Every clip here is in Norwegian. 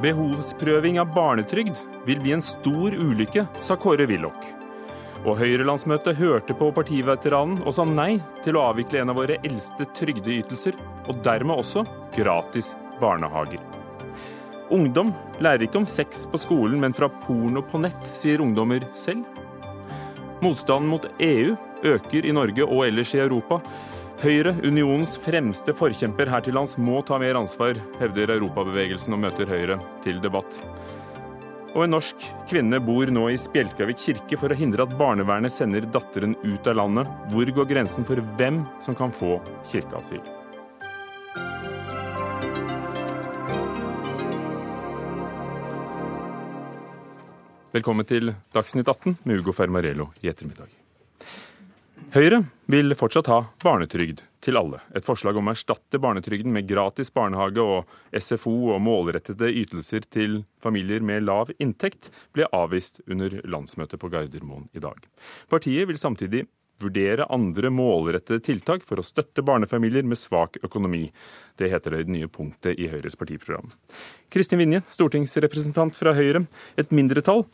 Behovsprøving av barnetrygd vil bli en stor ulykke, sa Kåre Willoch. Og Høyre-landsmøtet hørte på partiveteranen og sa nei til å avvikle en av våre eldste trygdeytelser, og dermed også gratis barnehager. Ungdom lærer ikke om sex på skolen, men fra porno på nett, sier ungdommer selv. Motstanden mot EU øker i Norge og ellers i Europa. Høyre, unionens fremste forkjemper her til lands, må ta mer ansvar, hevder Europabevegelsen og møter Høyre til debatt. Og en norsk kvinne bor nå i Spjelkavik kirke for å hindre at barnevernet sender datteren ut av landet. Hvor går grensen for hvem som kan få kirkeasyl? Velkommen til Dagsnytt 18 med Ugo Fermarello i ettermiddag. Høyre vil fortsatt ha barnetrygd til alle. Et forslag om å erstatte barnetrygden med gratis barnehage og SFO og målrettede ytelser til familier med lav inntekt ble avvist under landsmøtet på Gardermoen i dag. Partiet vil samtidig vurdere andre målrettede tiltak for å støtte barnefamilier med svak økonomi. Det heter det i det nye punktet i Høyres partiprogram. Kristin Vinje, stortingsrepresentant fra Høyre. Et mindretall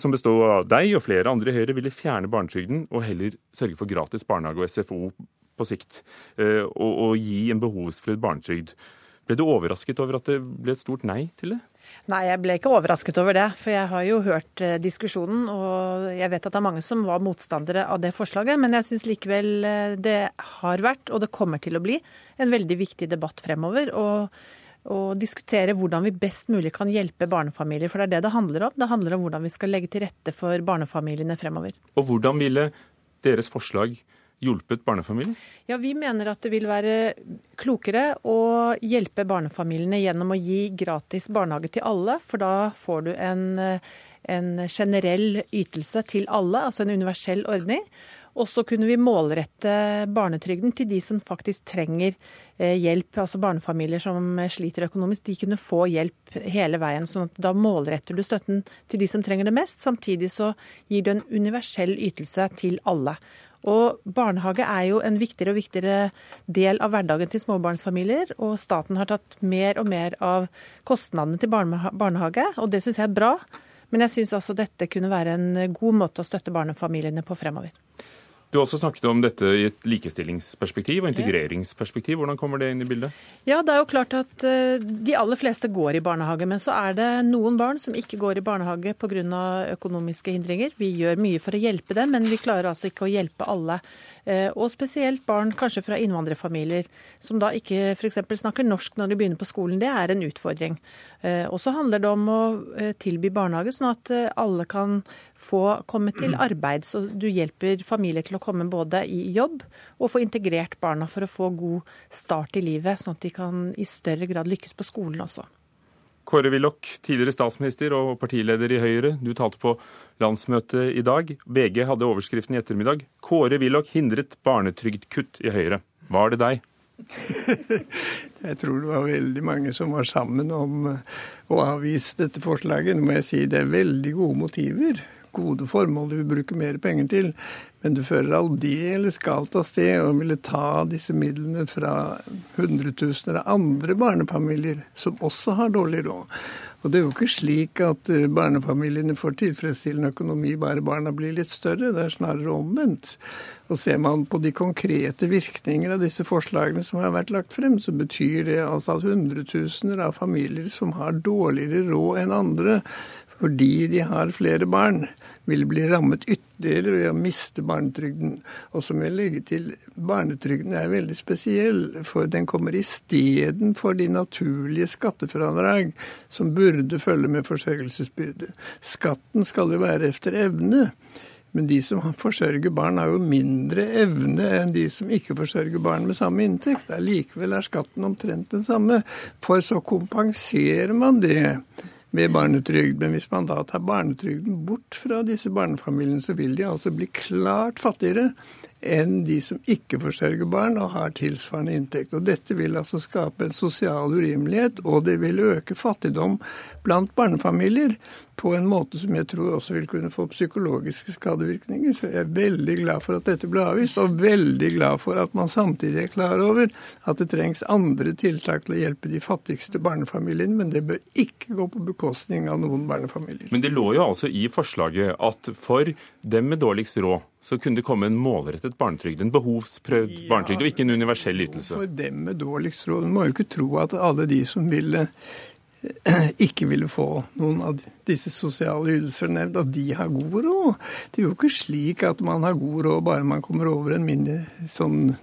som består av deg og flere andre i Høyre, ville fjerne barnetrygden og heller sørge for gratis barnehage og SFO på sikt, eh, og, og gi en behovsprøvd barnetrygd. Ble du overrasket over at det ble et stort nei til det? Nei, jeg ble ikke overrasket over det. For jeg har jo hørt eh, diskusjonen, og jeg vet at det er mange som var motstandere av det forslaget. Men jeg syns likevel det har vært, og det kommer til å bli, en veldig viktig debatt fremover. og og diskutere hvordan vi best mulig kan hjelpe barnefamilier. For det er det det handler om. Det handler om hvordan vi skal legge til rette for barnefamiliene fremover. Og hvordan ville deres forslag hjulpet barnefamilier? Ja, Vi mener at det vil være klokere å hjelpe barnefamiliene gjennom å gi gratis barnehage til alle. For da får du en, en generell ytelse til alle, altså en universell ordning. Og så kunne vi målrette barnetrygden til de som faktisk trenger eh, hjelp. Altså barnefamilier som sliter økonomisk. De kunne få hjelp hele veien. sånn at da målretter du støtten til de som trenger det mest. Samtidig så gir du en universell ytelse til alle. Og barnehage er jo en viktigere og viktigere del av hverdagen til småbarnsfamilier. Og staten har tatt mer og mer av kostnadene til barnehage, og det syns jeg er bra. Men jeg syns altså dette kunne være en god måte å støtte barnefamiliene på fremover. Du har også snakket om dette i et likestillingsperspektiv og integreringsperspektiv. Hvordan kommer det inn i bildet? Ja, det er jo klart at eh, De aller fleste går i barnehage, men så er det noen barn som ikke går i barnehage pga. økonomiske hindringer. Vi gjør mye for å hjelpe dem, men vi klarer altså ikke å hjelpe alle. Eh, og spesielt barn kanskje fra innvandrerfamilier, som da ikke f.eks. snakker norsk når de begynner på skolen. Det er en utfordring. Eh, og så handler det om å eh, tilby barnehage, sånn at alle kan få komme til arbeid. Så du hjelper familier til å komme både i jobb og få integrert barna for å få god start i livet, sånn at de kan i større grad lykkes på skolen også. Kåre Willoch, tidligere statsminister og partileder i Høyre. Du talte på landsmøtet i dag. VG hadde overskriften i ettermiddag. Kåre Willoch hindret barnetrygdkutt i Høyre. Var det deg? Jeg tror det var veldig mange som var sammen om å avvise dette forslaget. Nå må jeg si det er veldig gode motiver gode formål du vil bruke mer penger til, men du fører aldeles galt av sted og ville ta disse midlene fra hundretusener av andre barnefamilier som også har dårlig råd. Og det er jo ikke slik at eh, barnefamiliene får tilfredsstillende økonomi bare barna blir litt større, det er snarere omvendt. Og ser man på de konkrete virkninger av disse forslagene som har vært lagt frem, så betyr det altså at hundretusener av familier som har dårligere råd enn andre, fordi de har flere barn, vil bli rammet ytterligere ved å miste barnetrygden. Og så må jeg legge til barnetrygden er veldig spesiell, for den kommer istedenfor de naturlige skattefradrag som burde følge med forsørgelsesbyrde. Skatten skal jo være efter evne. Men de som forsørger barn, har jo mindre evne enn de som ikke forsørger barn med samme inntekt. Allikevel er skatten omtrent den samme. For så kompenserer man det med barnetrygd. Men hvis man da tar barnetrygden bort fra disse barnefamiliene, så vil de altså bli klart fattigere enn de som ikke forsørger barn og har tilsvarende inntekt. Og Dette vil altså skape en sosial urimelighet, og det vil øke fattigdom blant barnefamilier på en måte som jeg tror også vil kunne få psykologiske skadevirkninger. Så jeg er veldig glad for at dette ble avvist, og veldig glad for at man samtidig er klar over at det trengs andre tiltak til å hjelpe de fattigste barnefamiliene, men det bør ikke gå på bekostning av noen barnefamilier. Men det lå jo altså i forslaget at for dem med dårligst råd, så kunne det komme en målrettet barnetrygd, en behovsprøvd ja, barnetrygd, og ikke en universell ytelse. For dem med dårligst råd. Man må jo ikke tro at alle de som ville ikke ville få noen av disse sosiale ytelser nevnt, at de har god råd. Det er jo ikke slik at man har god råd bare man kommer over en mindre sånn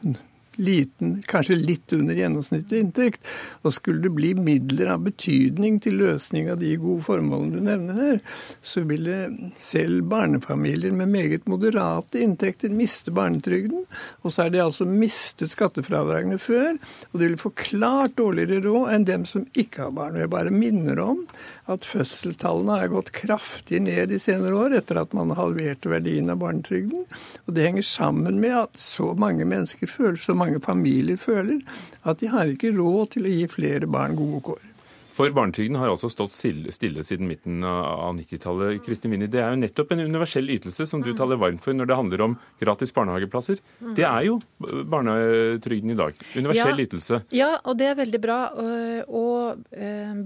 liten, kanskje litt under gjennomsnittlig inntekt. Og skulle det bli midler av betydning til løsning av de gode formålene du nevner her, så ville selv barnefamilier med meget moderate inntekter miste barnetrygden. Og så har de altså mistet skattefradragene før, og de vil få klart dårligere råd enn dem som ikke har barn. Og jeg bare minner om at fødselstallene har gått kraftig ned de senere år etter at man halverte verdien av barnetrygden. Og det henger sammen med at så mange mennesker føler, så mange familier føler, at de har ikke råd til å gi flere barn gode kår. For barnetrygden har altså stått stille, stille siden midten av 90-tallet. Kristin Winnie, Det er jo nettopp en universell ytelse som du taler varmt for når det handler om gratis barnehageplasser. Det er jo barnetrygden i dag. Universell ja, ytelse. Ja, og det er veldig bra. Og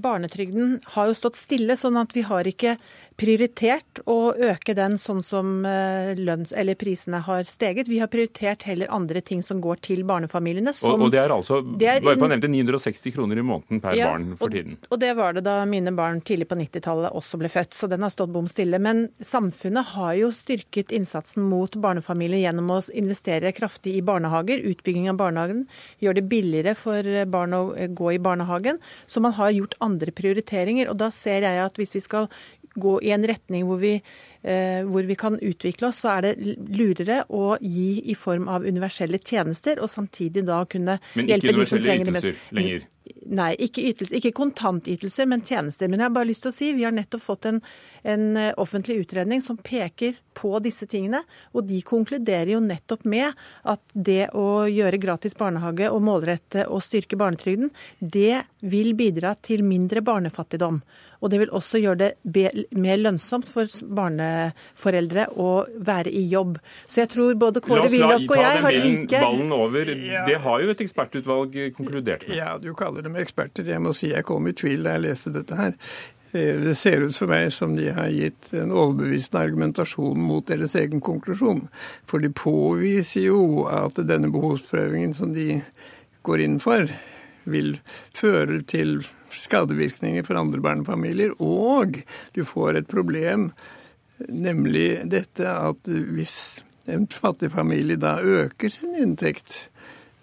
barnetrygden har jo stått stille, sånn at vi har ikke prioritert å øke den sånn som eh, lønns, eller prisene har steget. Vi har prioritert heller andre ting som går til barnefamiliene. Som, og, og, det er altså det er, bare for å nevne 960 kroner i måneden per ja, barn for og, tiden. Og det var det da mine barn tidlig på 90-tallet også ble født, så den har stått bom stille. Men samfunnet har jo styrket innsatsen mot barnefamilier gjennom å investere kraftig i barnehager, utbygging av barnehagen, gjør det billigere for barn å gå i barnehagen. Så man har gjort andre prioriteringer. Og da ser jeg at hvis vi skal gå i en retning hvor vi, eh, hvor vi, kan utvikle oss, så er det lurere å gi i form av universelle tjenester, og samtidig da kunne hjelpe de som trenger det. Men ikke universelle ytelser lenger? Nei, ikke, ytelse, ikke kontantytelser, men tjenester. Men jeg har bare lyst til å si, vi har nettopp fått en, en eh, offentlig utredning som peker på disse tingene. Og de konkluderer jo nettopp med at det å gjøre gratis barnehage og målrette og styrke barnetrygden, det vil bidra til mindre barnefattigdom. Og det vil også gjøre det mer lønnsomt for barneforeldre å være i jobb. Så jeg tror både Kåre Willoch og jeg har like La oss la ballen over. Det har jo et ekspertutvalg konkludert med. Ja, du kaller dem eksperter. Jeg må si jeg kom i tvil da jeg leste dette her. Eh, det ser ut for meg som de har gitt en overbevisende argumentasjon mot deres egen konklusjon. For de påviser jo at denne behovsprøvingen som de går inn for, vil føre til skadevirkninger for andre barnefamilier. Og du får et problem, nemlig dette at hvis en fattig familie da øker sin inntekt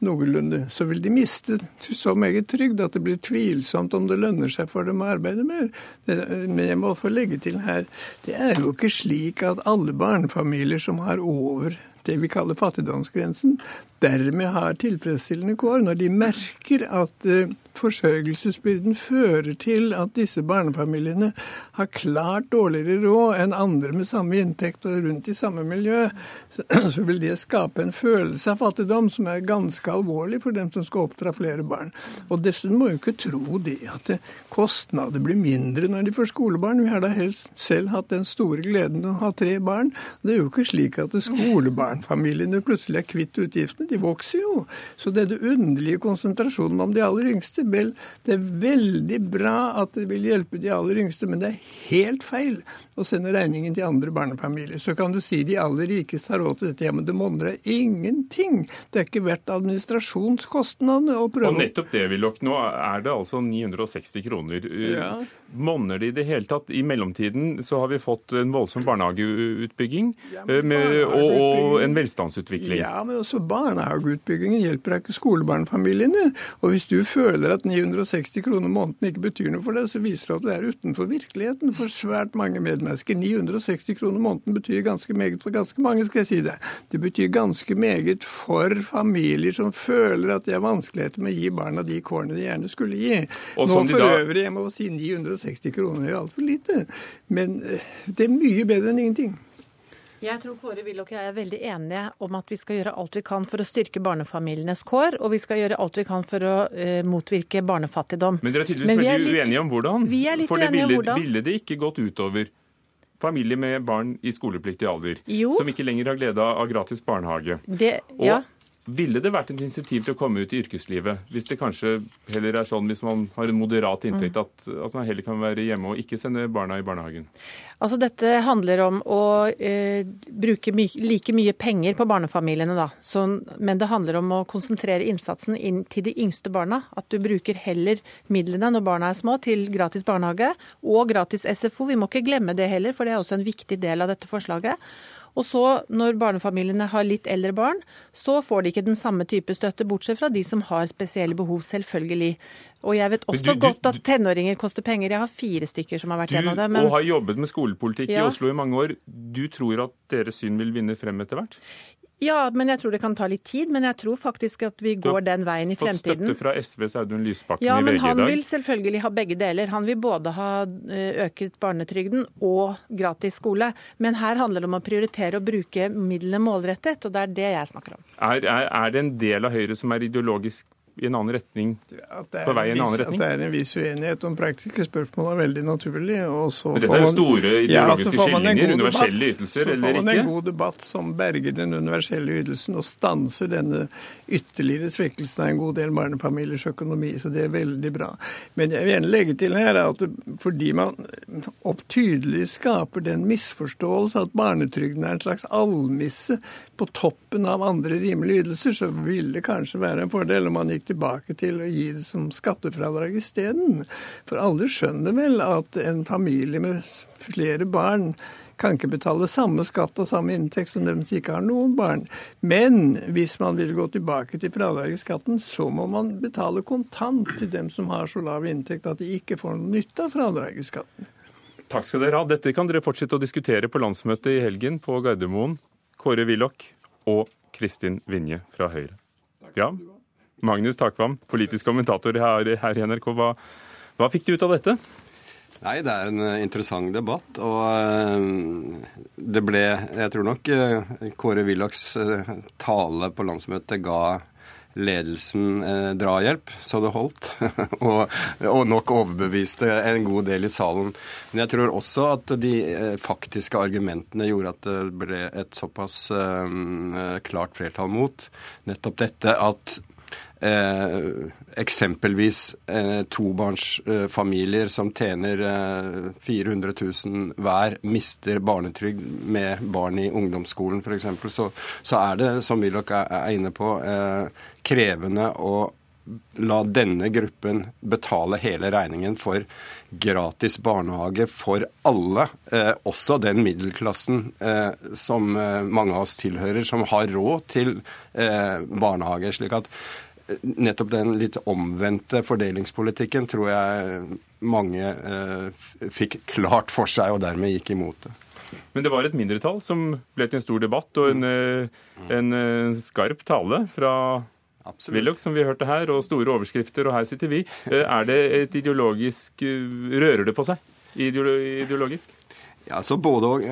noenlunde, så vil de miste så meget trygd at det blir tvilsomt om det lønner seg for dem å arbeide mer. Men jeg må få legge til her, det er jo ikke slik at alle barnefamilier som har over det vi kaller fattigdomsgrensen, dermed har tilfredsstillende kår. Når de merker at eh, forsørgelsesbyrden fører til at disse barnefamiliene har klart dårligere råd enn andre med samme inntekt og rundt i samme miljø, så vil det skape en følelse av fattigdom som er ganske alvorlig for dem som skal oppdra flere barn. Og dessuten må jo ikke tro det at kostnader blir mindre når de får skolebarn. Vi har da helst selv hatt den store gleden å ha tre barn. Det er jo ikke slik at skolebarnfamiliene plutselig er kvitt utgiftene. De vokser jo. Så det underlige konsentrasjonen om de aller yngste Vel, det er veldig bra at det vil hjelpe de aller yngste, men det er helt feil å sende regningen til andre barnefamilier. Så kan du si de aller rikeste har råd til dette, ja, men det monner ingenting. Det er ikke verdt administrasjonskostnadene å prøve Og nettopp det, Willoch. Nå er det altså 960 kroner. Ja. Monner det i det hele tatt? I mellomtiden så har vi fått en voldsom barnehageutbygging ja, eh, med, og, og, en velstandsutvikling. Ja, men også barnehageutbyggingen hjelper ikke skolebarnfamiliene. Og hvis du føler at 960 kroner måneden ikke betyr noe for deg, så viser det at du er utenfor virkeligheten for svært mange medmennesker. 960 kroner måneden betyr ganske meget for ganske mange, skal jeg si det. Det betyr ganske meget for familier som føler at de har vanskeligheter med å gi barna de kårene de gjerne skulle gi. Nå for da... øvrig, jeg må si 960 kroner er altfor lite, men eh, det er mye bedre enn ingenting. Jeg tror Kåre Willoch og jeg er veldig enige om at vi skal gjøre alt vi kan for å styrke barnefamilienes kår, og vi skal gjøre alt vi kan for å uh, motvirke barnefattigdom. Men dere er tydeligvis veldig litt, uenige om hvordan. Vi er litt for det uenige ville, om hvordan. ville det ikke gått utover familier med barn i skolepliktig alder, jo. som ikke lenger har glede av gratis barnehage? Det, ja. Og ville det vært et insentiv til å komme ut i yrkeslivet, hvis det kanskje heller er sånn hvis man har en moderat inntekt, at, at, man heller kan være hjemme og ikke sende barna i barnehagen? Altså Dette handler om å eh, bruke my like mye penger på barnefamiliene, da. Så, men det handler om å konsentrere innsatsen inn til de yngste barna. At du bruker heller midlene når barna er små, til gratis barnehage og gratis SFO. Vi må ikke glemme det heller, for det er også en viktig del av dette forslaget. Og så, når barnefamiliene har litt eldre barn, så får de ikke den samme type støtte, bortsett fra de som har spesielle behov, selvfølgelig. Og jeg vet også du, du, godt at tenåringer koster penger. Jeg har fire stykker som har vært gjennom det. Men... Og har jobbet med skolepolitikk ja. i Oslo i mange år. Du tror at deres syn vil vinne frem etter hvert? Ja, men jeg tror det kan ta litt tid. Men jeg tror faktisk at vi går den veien i fremtiden. Du har fått støtte fra SVs Audun Lysbakken ja, i VG i dag. Ja, men han vil selvfølgelig ha begge deler. Han vil både ha eh, øket barnetrygden og gratis skole. Men her handler det om å prioritere å bruke midlene målrettet, og det er det jeg snakker om. Er, er, er det en del av Høyre som er ideologisk i en annen retning? På vei i en annen retning? At det er en viss uenighet om praktiske spørsmål er veldig naturlig. Og så Men dette er jo store ideologiske ja, skillinger, universelle ytelser eller ikke? Så får man en god debatt som berger den universelle ytelsen og stanser denne ytterligere svekkelsen av en god del barnefamiliers økonomi. Så det er veldig bra. Men jeg vil gjerne legge til her at fordi man opptydelig skaper den misforståelse at barnetrygden er en slags almisse på toppen av andre rimelige ytelser, så ville det kanskje være en fordel om man gikk tilbake til å gi det som skattefradrag isteden. For alle skjønner vel at en familie med flere barn kan ikke betale samme skatt og samme inntekt som dem som ikke har noen barn. Men hvis man vil gå tilbake til fradrag i skatten, så må man betale kontant til dem som har så lav inntekt at de ikke får noe nytte av fradrag i skatten. Takk skal dere ha. Dette kan dere fortsette å diskutere på landsmøtet i helgen på Gardermoen. Kåre Willoch og Kristin Vinje fra Høyre. Ja, Magnus Takvam, politisk kommentator her, her i NRK. Hva, hva fikk du ut av dette? Nei, det er en eh, interessant debatt. Og eh, det ble Jeg tror nok eh, Kåre Willochs tale på landsmøtet ga ledelsen eh, drahjelp, så det holdt. og, og, nok overbeviste en god del i salen. Men jeg tror også at de eh, faktiske argumentene gjorde at det ble et såpass eh, klart flertall mot nettopp dette at Eh, eksempelvis eh, tobarnsfamilier som tjener eh, 400 000 hver, mister barnetrygd med barn i ungdomsskolen f.eks., så, så er det, som Willoch er inne på, eh, krevende å la denne gruppen betale hele regningen for gratis barnehage for alle, eh, også den middelklassen eh, som eh, mange av oss tilhører, som har råd til eh, barnehage. slik at nettopp den litt omvendte fordelingspolitikken tror jeg mange eh, fikk klart for seg, og dermed gikk imot det. Men det var et mindretall som ble til en stor debatt og en, eh, en eh, skarp tale fra Willoch, som vi hørte her, og store overskrifter, og her sitter vi. Eh, er det et ideologisk Rører det på seg ideologisk? Ja, så både og.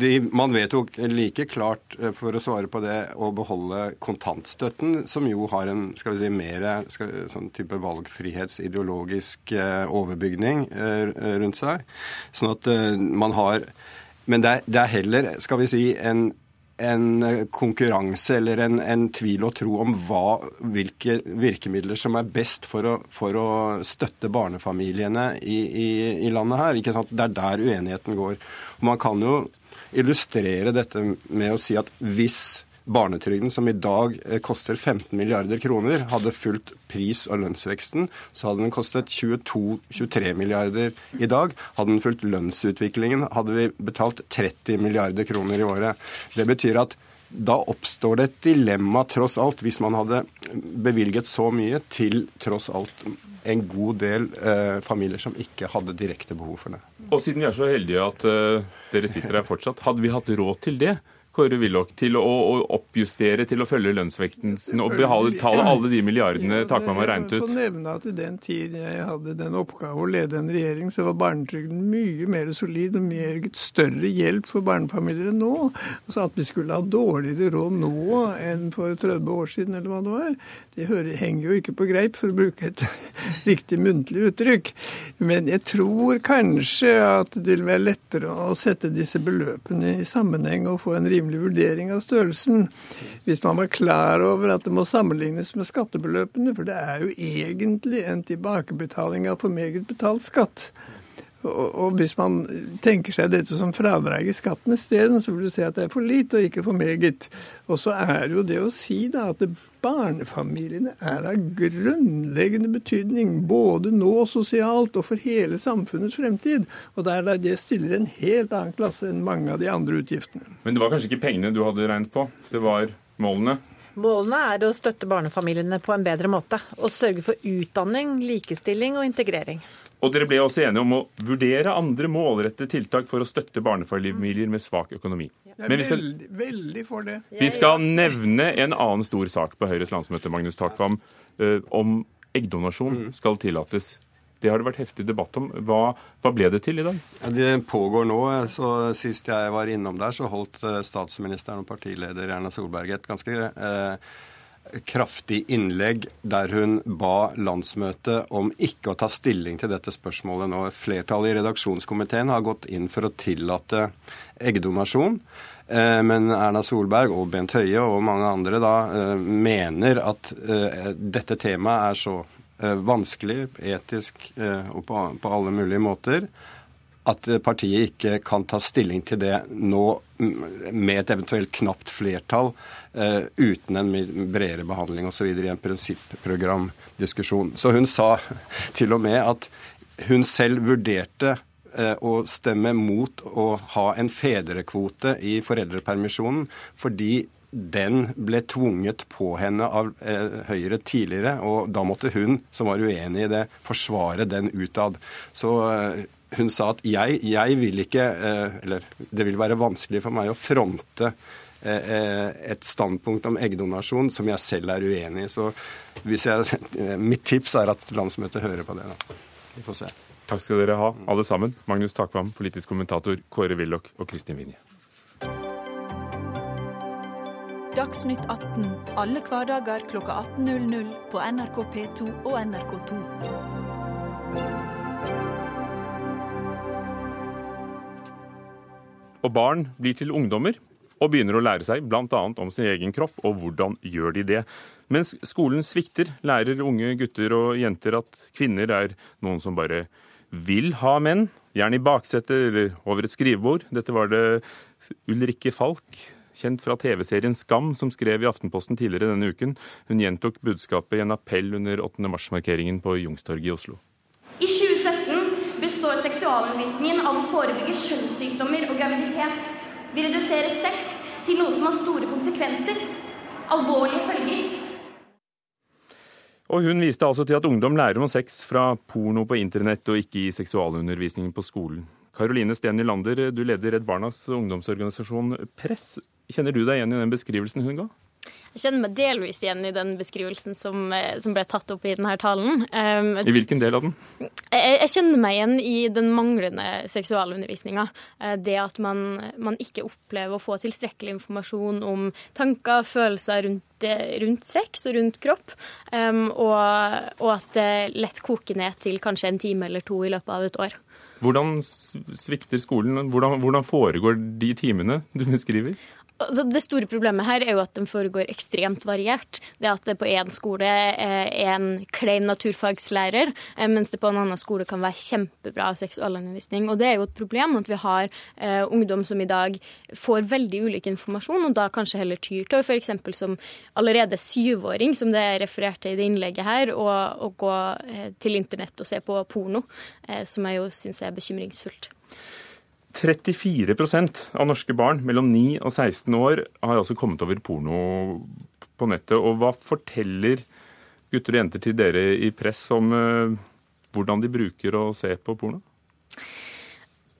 de, man vedtok like klart, eh, for å svare på det, å beholde kontantstøtten, som jo har en skal vi si, mer sånn type valgfrihetsideologisk eh, overbygning rundt seg. Sånn at man har Men det er, det er heller, skal vi si, en en eh, konkurranse eller en, en, tvil og tro om hva, hvilke virkemidler som er best for å, for å støtte barnefamiliene i, i, i landet her. Ikke sant? Det er der uenigheten går. Man kan jo illustrere dette med å si at hvis barnetrygden, som i dag eh, koster 15 milliarder kroner, hadde fulgt pris- og lønnsveksten, så hadde den kostet 22-23 milliarder i dag. Hadde den fulgt lønnsutviklingen, hadde vi betalt 30 milliarder kroner i året. Det betyr at da oppstår det et dilemma, tross alt, hvis man hadde bevilget så mye til tross alt en god del eh, familier som ikke hadde direkte behov for det. Og siden vi er så heldige at eh, dere sitter her fortsatt, hadde vi hatt råd til det? Kåre Willoch, til å, å, oppjustere, til å følge lønnsvekten og betale alle de milliardene Takvam har regnet ut? Jeg får nevne at I den tid jeg hadde den oppgave å lede en regjering, så var barnetrygden mye mer solid og mye større hjelp for barnefamilier enn nå. Altså At vi skulle ha dårligere råd nå enn for 30 år siden, eller hva det var, det hører, henger jo ikke på greip, for å bruke et riktig muntlig uttrykk. Men jeg tror kanskje at det vil være lettere å sette disse beløpene i sammenheng og få en rimelig rimelig vurdering av størrelsen. Hvis man var klar over at det må sammenlignes med skattebeløpene, for det er jo egentlig en tilbakebetaling av for meget betalt skatt. Og, hvis man tenker seg dette som fradrag i skatten isteden, så vil du se at det er for lite og ikke for meget. Og så er det jo det å si da at barnefamiliene er av grunnleggende betydning både nå sosialt og for hele samfunnets fremtid. Og der det stiller en helt annen klasse enn mange av de andre utgiftene. Men det var kanskje ikke pengene du hadde regnet på, det var målene? Målene er å støtte barnefamiliene på en bedre måte. Og sørge for utdanning, likestilling og integrering. Og dere ble også enige om å vurdere andre målrettede tiltak for å støtte barnefamilier med svak økonomi. Men vi skal, veldig, for det. Vi skal nevne en annen stor sak på Høyres landsmøte, Magnus Takvam, eh, om eggdonasjon mm. skal tillates. Det har det vært heftig debatt om. Hva, hva ble det til i dag? Ja, det pågår nå. så Sist jeg var innom der, så holdt eh, statsministeren og partileder Erna Solberg et ganske eh, kraftig innlegg der hun ba landsmøtet om ikke å ta stilling til dette spørsmålet nå. Flertallet i redaksjonskomiteen har gått inn for å tillate eggdonasjon. Eh, men Erna Solberg og Bent Høie og mange andre da eh, mener at eh, dette temaet er så vanskelig etisk og på alle mulige måter at partiet ikke kan ta stilling til det nå med et eventuelt knapt flertall uten en bredere behandling osv. i en prinsipprogramdiskusjon. Så hun sa til og med at hun selv vurderte uh, å stemme mot å ha en fedrekvote i foreldrepermisjonen fordi den ble tvunget på henne av eh, Høyre tidligere, og da måtte hun, som var uenig i det, forsvare den utad. Så eh, hun sa at jeg, jeg vil ikke eh, Eller det vil være vanskelig for meg å fronte eh, eh, et standpunkt om eggdonasjon som jeg selv er uenig i. Så jeg, mitt tips er at landsmøtet hører på det. Da. Vi får se. Takk skal dere ha, alle sammen. Magnus Takvam, politisk kommentator, Kåre Willoch og Kristin Vinje. Dagsnytt 18 alle hverdager klokka 18.00 på NRK P2 og NRK2. Og barn blir til ungdommer og begynner å lære seg bl.a. om sin egen kropp, og hvordan gjør de det. Mens skolen svikter, lærer unge gutter og jenter at kvinner er noen som bare vil ha menn, gjerne i baksetet eller over et skrivebord. Dette var det Ulrikke Falk, kjent fra TV-serien Skam, som skrev i Aftenposten tidligere denne uken. Hun gjentok budskapet i en appell under 8. mars-markeringen på Jungstorget i Oslo. I 2017 består seksualundervisningen av å forebygge kjønnssykdommer og graviditet. Vi reduserer sex til noe som har store konsekvenser. Alvorlige følger. Og hun viste altså til at ungdom lærer om sex fra porno på internett og ikke i seksualundervisningen på skolen. Karoline Steen Nylander, du leder Redd Barnas ungdomsorganisasjon Press. Kjenner du deg igjen i den beskrivelsen hun ga? Jeg kjenner meg delvis igjen i den beskrivelsen som, eh, som ble tatt opp i denne talen. Um, I hvilken del av den? Jeg, jeg, kjenner meg igjen i den manglende seksualundervisninga. Eh, det at man, man, ikke opplever å få tilstrekkelig informasjon om tanker, følelser rundt, rundt sex og rundt kropp. Um, og, og at det lett koker ned til kanskje en time eller to i løpet av et år. Hvordan svikter skolen? Hvordan, hvordan foregår de timene du beskriver? Altså, det store problemet her er jo at den foregår ekstremt variert. Det at det på én skole er en klein naturfagslærer, eh, mens det på en annen skole kan være kjempebra seksualundervisning. Og det er jo et problem at vi har eh, ungdom som i dag får veldig ulik informasjon, og da kanskje heller tyr til f.eks. som allerede syvåring, som det er referert til i det innlegget her, å gå eh, til internett og se på porno, eh, som jeg jo syns er bekymringsfullt. 34% av norske barn mellom 9 og 16 år har altså kommet over porno på nettet. Og hva forteller gutter og jenter til dere i press om uh, hvordan de bruker å se på porno?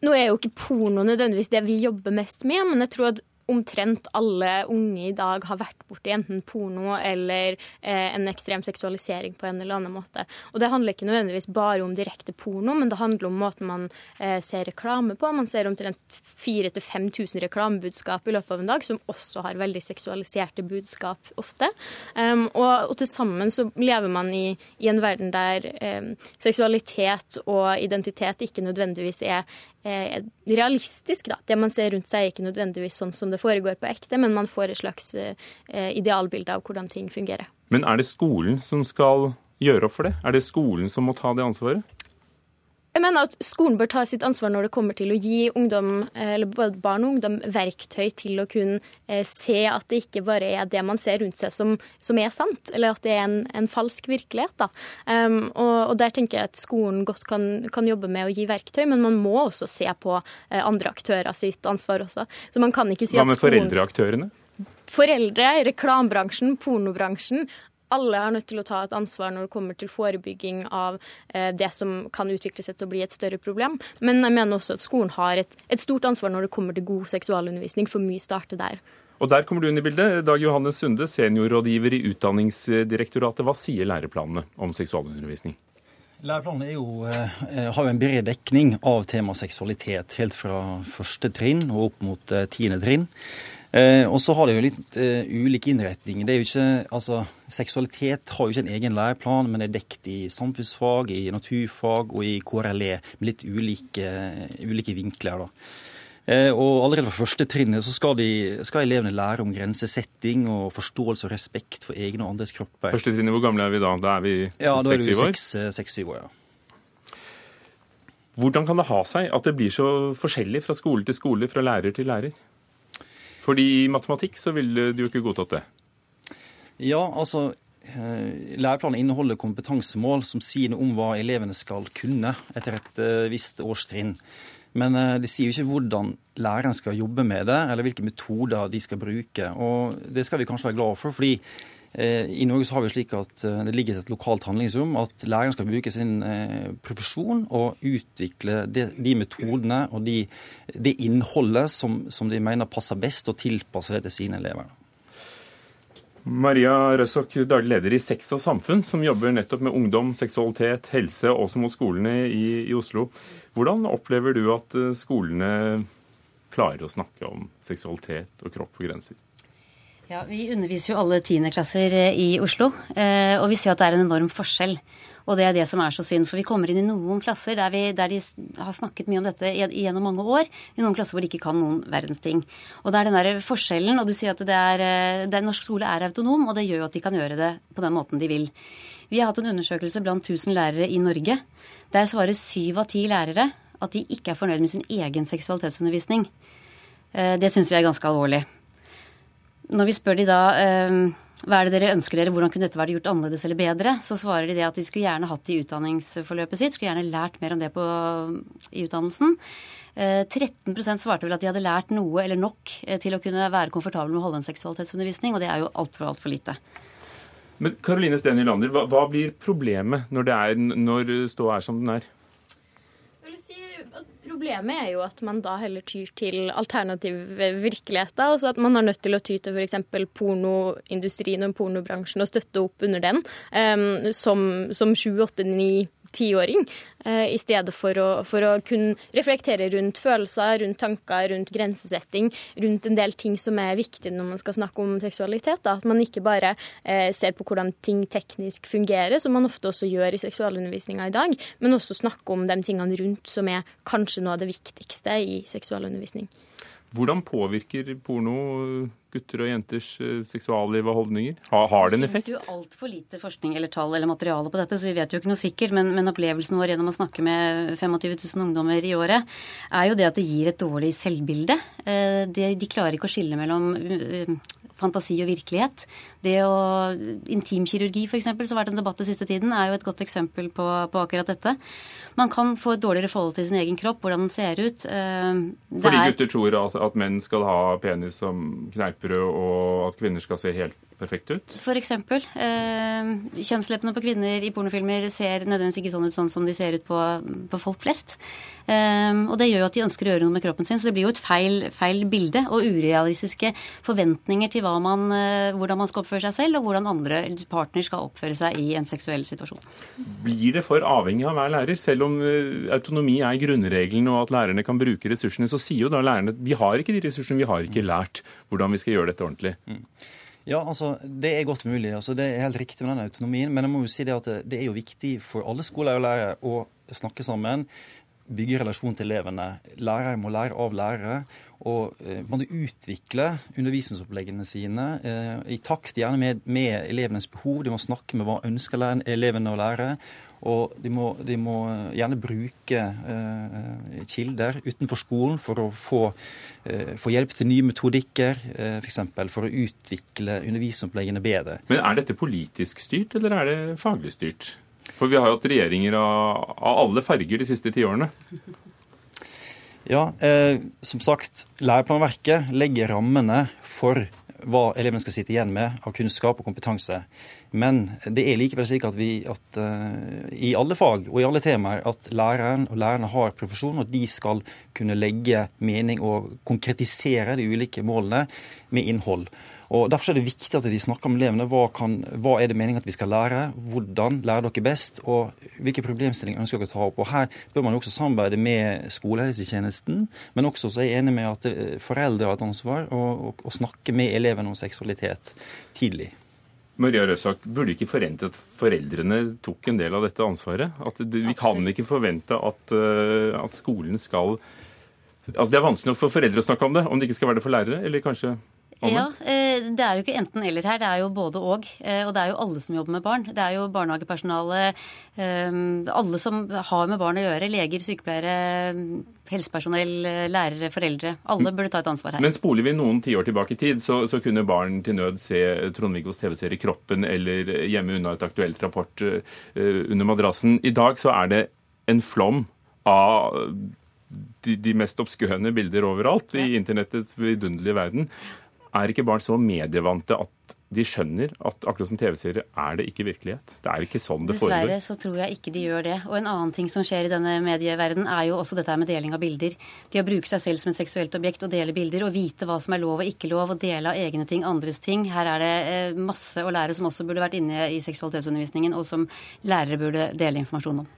Nå er jo ikke porno nødvendigvis det vi jobber mest med, men jeg tror at omtrent alle unge i dag har vært borti enten porno eller eh, en ekstrem seksualisering på en eller annen måte. Og det handler ikke nødvendigvis bare om direkte porno, men det handler om måten man eh, ser reklame på. Man ser omtrent 4000-5000 reklamebudskap i løpet av en dag, som også har veldig seksualiserte budskap ofte. Um, og, og til sammen så lever man i, i en verden der um, seksualitet og identitet ikke nødvendigvis er eh, realistisk. Da. Det man ser rundt seg, er ikke nødvendigvis sånn som det foregår på ekte, men man får et slags eh, idealbilde av hvordan ting fungerer. Men er det skolen som skal gjøre opp for det? Er det skolen som må ta det ansvaret? Jeg mener at Skolen bør ta sitt ansvar når det kommer til å gi ungdom, eller både barn og ungdom verktøy til å kunne eh, se at det ikke bare er det man ser rundt seg som, som er sant, eller at det er en, en falsk virkelighet. Um, og, og, Der tenker jeg at skolen godt kan, kan, jobbe med å gi verktøy, men man må også se på eh, andre aktører sitt ansvar også. Så man kan ikke si Hva med foreldreaktørene? Foreldre, reklamebransjen, pornobransjen alle er nødt til å ta et ansvar når det kommer til forebygging av eh, det som kan utvikle seg til å bli et større problem. Men jeg mener også at skolen har et, et stort ansvar når det kommer til god seksualundervisning, for mye starter der. Og der kommer du inn i bildet. Dag Johannes Sunde, seniorrådgiver i Utdanningsdirektoratet. Hva sier læreplanene om seksualundervisning? Læreplanene jo, eh, har jo en bred dekning av tema seksualitet, helt fra første trinn og opp mot eh, tiende trinn. Eh, og så har det jo litt eh, ulik innretning. Det er jo ikke, altså, Seksualitet har jo ikke en egen læreplan, men er dekt i samfunnsfag, i naturfag og i KRLE med litt ulike, ulike vinkler. da. Eh, og allerede fra første trinnet så skal, de, skal, elevene lære om grensesetting og forståelse og respekt for egne og andres kropper. Første trinnet, hvor gamle er vi da? Da er vi seks-syv år? Ja, Seks-syv år, ja. Hvordan kan det ha seg at det blir så forskjellig fra skole til skole, fra lærer til lærer? Fordi i matematikk så ville du jo ikke godtatt det. Ja, altså eh, Læreplanen inneholder kompetansemål som sier noe om hva elevene skal kunne etter et eh, visst årstrinn. Men de sier jo ikke hvordan læreren skal jobbe med det, eller hvilke metoder de skal bruke. Og det skal vi kanskje være glad for, fordi Eh, I Norge så har vi slik at eh, det ligger et lokalt handlingsrom, at læreren skal bruke sin eh, profesjon og utvikle de, de metodene og de, det innholdet som, som, de mener passer best, og tilpasse det til sine elever. Maria Røsok, daglig leder i Sex og samfunn, som jobber nettopp med ungdom, seksualitet, helse, også mot skolene i, i Oslo. Hvordan opplever du at skolene klarer å snakke om seksualitet og kropp og grenser? Ja, Vi underviser jo alle tiendeklasser eh, i Oslo, eh, og vi ser at det er en enorm forskjell. Og det er det som er så synd. For vi kommer inn i noen klasser der, vi, der de har snakket mye om dette gjennom mange år. I noen klasser hvor de ikke kan noen verdens ting. Og det er den der forskjellen. Og du sier at det er, eh, det norsk skole er autonom, og det gjør jo at de kan gjøre det på den måten de vil. Vi har hatt en undersøkelse blant 1000 lærere i Norge. Der svarer syv av ti lærere at de ikke er fornøyd med sin egen seksualitetsundervisning. Det syns vi er ganske alvorlig. Når vi spør de da eh, hva er det dere ønsker dere, hvordan kunne dette vært gjort annerledes eller bedre, så svarer de det at de skulle gjerne hatt det i utdanningsforløpet sitt, skulle gjerne lært mer om det på, i utdannelsen. 13 eh, svarte vel at de hadde lært noe eller nok eh, til å kunne være komfortable med å holde en seksualitetsundervisning, og det er jo altfor altfor lite. Men Karoline Steen Nylander, hva, hva, blir problemet når, det er, når ståa er som den er? Problemet er jo at man da heller tyr til alternative virkeligheter. Altså at man er nødt til å ty til f.eks. pornoindustrien og pornobransjen og støtte opp under den um, som, som 7, 8, 9 tiåring, eh, i stedet for å, for å kunne reflektere rundt følelser, rundt tanker, rundt grensesetting, rundt en del ting som er viktige når man skal snakke om seksualitet. Da. At man ikke bare eh, ser på hvordan ting teknisk fungerer, som man ofte også gjør i seksualundervisninga i dag, men også snakke om de tingene rundt som er kanskje noe av det viktigste i seksualundervisning. Hvordan påvirker porno gutter og jenters eh, seksualliv og holdninger? Har, har det en effekt? Det finnes jo altfor lite forskning eller tall eller materiale på dette, så vi vet jo ikke noe sikkert. Men, men, opplevelsen vår gjennom å snakke med 25 000 ungdommer i året, er jo det at det gir et dårlig selvbilde. Eh, de, de klarer ikke å skille mellom eh, fantasi og virkelighet. Det å Intimkirurgi, f.eks., som har vært en debatt den siste tiden, er jo et godt eksempel på, på, akkurat dette. Man kan få et dårligere forhold til sin egen kropp, hvordan den ser ut. Det Fordi gutter tror at, at menn skal ha penis som kneippbrød, og at kvinner skal se helt perfekt ut? For eksempel. Eh, kjønnsleppene på kvinner i pornofilmer ser nødvendigvis ikke sånn ut sånn som de ser ut på, på folk flest. Um, og det gjør jo at de ønsker å gjøre noe med kroppen sin, så det blir jo et feil, feil bilde og urealistiske forventninger til man, hvordan man skal oppføre seg selv, og hvordan andre partner skal oppføre seg i en seksuell situasjon. Blir det for avhengig av hver lærer? Selv om uh, autonomi er grunnregelen og at lærerne kan bruke ressursene, så sier jo da lærerne at vi har ikke de ressursene, vi har ikke lært hvordan vi skal gjøre dette ordentlig. Mm. Ja, altså, Det er godt mulig. altså Det er helt riktig med den autonomien. Men jeg må jo si det at det er jo viktig for alle skoler og lærere å snakke sammen. Bygge relasjon til elevene. Lærere må lære av lærere. Og eh, man utvikle undervisningsoppleggene sine eh, i takt gjerne med, med, elevenes behov. De må snakke med hva ønsker elevene å lære. Og de må, de må gjerne bruke eh, kilder utenfor skolen for å få, eh, få hjelp til nye metodikker, eh, f.eks. For, for å utvikle undervisningsoppleggene bedre. Men er dette politisk styrt, eller er det faglig styrt? For vi har jo hatt regjeringer av, av alle farger de siste ti årene. Ja, eh, som sagt, læreplanverket legger rammene for hva elevene skal sitte igjen med av kunnskap og kompetanse. Men det er likevel slik at vi at, uh, i alle fag og i alle temaer at læreren og lærerne har profesjon, og de skal kunne legge mening og konkretisere de ulike målene med innhold. Og Derfor er det viktig at de snakker med elevene. Hva, kan, hva er det meningen at vi skal lære? Hvordan lærer dere best? Og hvilke problemstillinger ønsker dere å ta opp? Og Her bør man også samarbeide med skolehelsetjenesten, men også så er jeg enig med at eh, foreldre har et ansvar å snakke med elevene om seksualitet tidlig. Maria Røsak, burde ikke forvente at foreldrene tok en del av dette ansvaret? At vi kan ikke forvente at, eh, at skolen skal Altså Det er vanskelig for foreldre å snakke om det, om det ikke skal være det for lærere? Eller kanskje ja, eh, Det er jo ikke enten-eller her, det er jo både og. Eh, og det er jo alle som jobber med barn. Det er jo barnehagepersonale, eh, alle som har med barn å gjøre. Leger, sykepleiere, helsepersonell, lærere, foreldre. Alle burde ta et ansvar her. Men spoler vi noen tiår tilbake i tid, så, så kunne barn til nød se Trond-Viggos TV-serie Kroppen eller Hjemme unna et aktuelt rapport under madrassen. I dag så er det en flom av de, de, mest obskøne bilder overalt i internettets vidunderlige verden er ikke barn så medievante at de skjønner at akkurat som TV-serier er det ikke virkelighet? Det er ikke sånn det foregår. Dessverre så tror jeg ikke de gjør det. Og en annen ting som skjer i denne medieverdenen, er jo også dette med deling av bilder. De å bruke seg selv som et seksuelt objekt og dele bilder, og vite hva som er lov og ikke lov, og dele av egne ting, andres ting. Her er det eh, masse å lære som også burde vært inne i seksualitetsundervisningen, og som lærere burde dele informasjon om.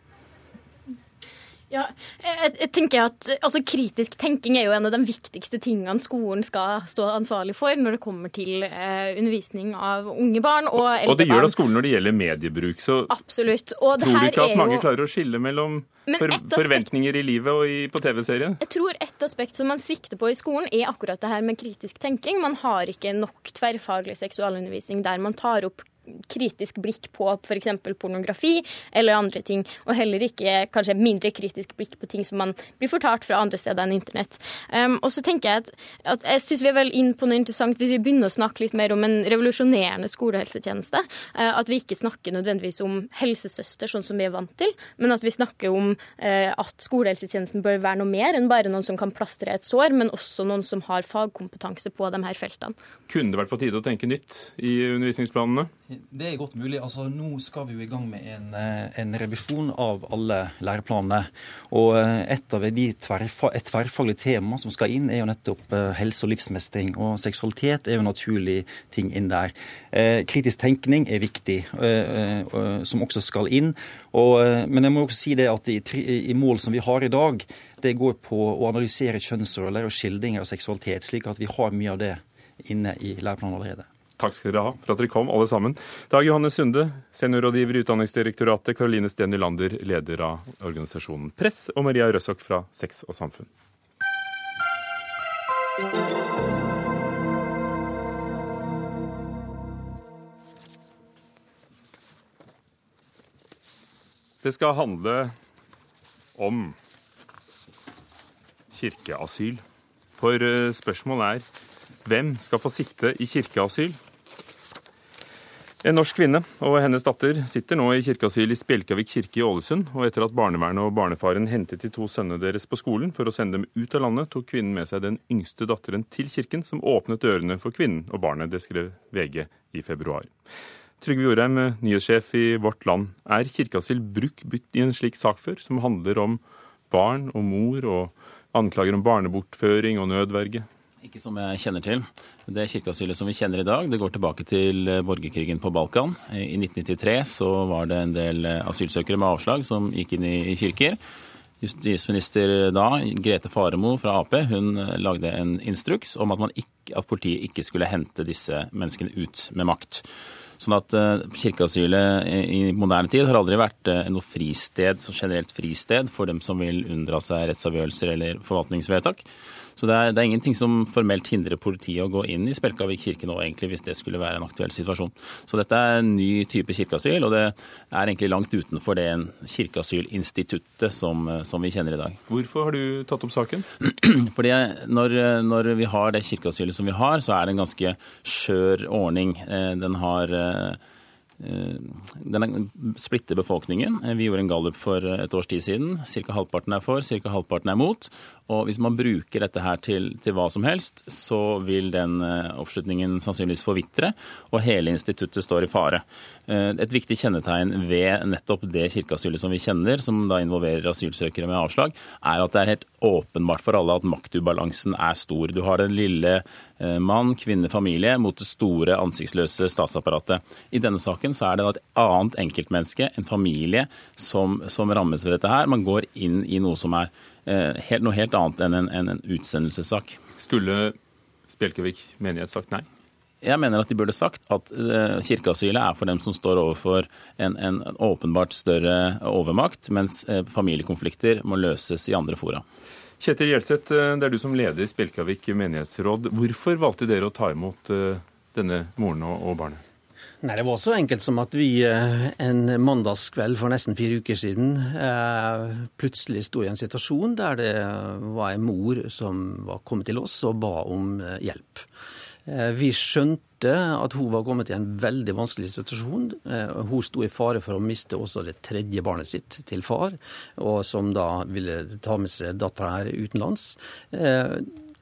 Ja, jeg, jeg, tenker at altså, Kritisk tenking er jo en av de viktigste tingene skolen skal stå ansvarlig for når det kommer til eh, undervisning av unge barn og eldre barn. Og det gjør da skolen når det gjelder mediebruk. Så Absolutt. tror du ikke at mange jo... klarer å skille mellom for, forventninger i livet og i, på TV-serien? Jeg tror et aspekt som man svikter på i skolen, er akkurat det her med kritisk tenking. Man har ikke nok tverrfaglig seksualundervisning der man tar opp kritisk blikk på f.eks. pornografi eller andre ting, og heller ikke kanskje mindre kritisk blikk på ting som man blir fortalt fra andre steder enn internett. Um, og så tenker Jeg at, at jeg synes vi er vel inn på noe interessant hvis vi begynner å snakke litt mer om en revolusjonerende skolehelsetjeneste. Uh, at vi ikke snakker nødvendigvis om helsesøster, sånn som vi er vant til, men at vi snakker om uh, at skolehelsetjenesten bør være noe mer enn bare noen som kan plastre et sår, men også noen som har fagkompetanse på de her feltene. Kunne det vært på tide å tenke nytt i undervisningsplanene? Det er godt mulig. Altså, nå skal vi jo i gang med en, eh, en revisjon av alle læreplanene. Og eh, et av de tverrfa, et tverrfaglig tema som skal inn, er jo nettopp eh, helse og livsmestring. Og seksualitet er jo en naturlig ting inn der. Kritisk tenkning er viktig, som også skal inn. Og, men jeg må også si det at i, i mål som vi har i dag, det går på å analysere kjønnsroller og skildringer av seksualitet, slik at vi har mye av det inne i læreplanen allerede. Takk skal dere ha for at dere kom, alle sammen. Dag Johanne Sunde, seniorrådgiver i Utdanningsdirektoratet, Karoline Steen Nylander, leder av organisasjonen Press, og Maria Røsok fra Sex og Samfunn. Det skal handle om kirkeasyl. For eh, spørsmålet er hvem skal få sitte i kirkeasyl? En norsk kvinne og hennes datter sitter nå i kirkeasyl i Spjelkavik kirke i Ålesund. Og etter at barnevernet og barnefaren hentet de to sønnene deres på skolen for å sende dem ut av landet, tok kvinnen med seg den yngste datteren til kirken, som åpnet dørene for kvinnen og barnet. Det skrev VG i februar. Trygve Jorheim, nyhetssjef i Vårt Land. Er kirkeasyl brukt i en slik sak før, som handler om barn og mor, og anklager om barnebortføring og nødverge? Ikke som jeg kjenner til. Det kirkeasylet som vi kjenner i dag, det går tilbake til borgerkrigen på Balkan. I 1993 så var det en del asylsøkere med avslag som gikk inn i kirker. Justisminister da, Grete Faremo fra Ap, hun lagde en instruks om at, ikke, at politiet ikke skulle hente disse menneskene ut med makt. Sånn at Kirkeasylet i moderne tid har aldri vært noe fristed, så generelt fristed for dem som vil unndra seg rettsavgjørelser eller forvaltningsvedtak. Så det er, det er, ingenting som formelt hindrer politiet å gå inn i Spjelkavik kirke nå, egentlig, hvis det skulle være en aktuell situasjon. Så dette er en ny type kirkeasyl, og det er egentlig langt utenfor det kirkeasylinstituttet som, som vi kjenner i dag. Hvorfor har du tatt opp saken? Fordi når, når vi har det kirkeasylet som vi har, så er det en ganske skjør ordning. Eh, den har eh, den splitter befolkningen. Vi gjorde en gallup for et års tid siden. Ca. halvparten er for, ca. halvparten er mot. Og hvis man bruker dette her til, til, hva som helst, så vil den eh, oppslutningen sannsynligvis forvitre, og hele instituttet står i fare. Eh, et viktig kjennetegn ved nettopp det kirkeasylet som vi kjenner, som da involverer asylsøkere med avslag, er at det er helt åpenbart for alle at maktubalansen er stor. Du har den lille eh, mann, kvinne, familie mot det store ansiktsløse statsapparatet. I denne saken så er det et annet enkeltmenneske, en familie, som, som rammes ved dette her. Man går inn i noe som er Eh, helt, noe helt annet enn en, en, en utsendelsessak. Skulle Spjelkevik menighet sagt nei? Jeg mener at de burde sagt at uh, kirkeasylet er for dem som står overfor en, en åpenbart større overmakt, mens familiekonflikter må løses i andre fora. Kjetil Gjelseth, det er du som leder Spjelkavik menighetsråd. Hvorfor valgte dere å ta imot uh, denne moren og, barnet? Nei, Det var så enkelt som at vi eh, en mandagskveld for nesten fire uker siden eh, plutselig sto i en situasjon der det var en mor som var kommet til oss og ba om eh, hjelp. Vi skjønte at hun var kommet i en veldig vanskelig situasjon. Hun sto i fare for å miste også det tredje barnet sitt til far, og som da ville ta med seg dattera her utenlands.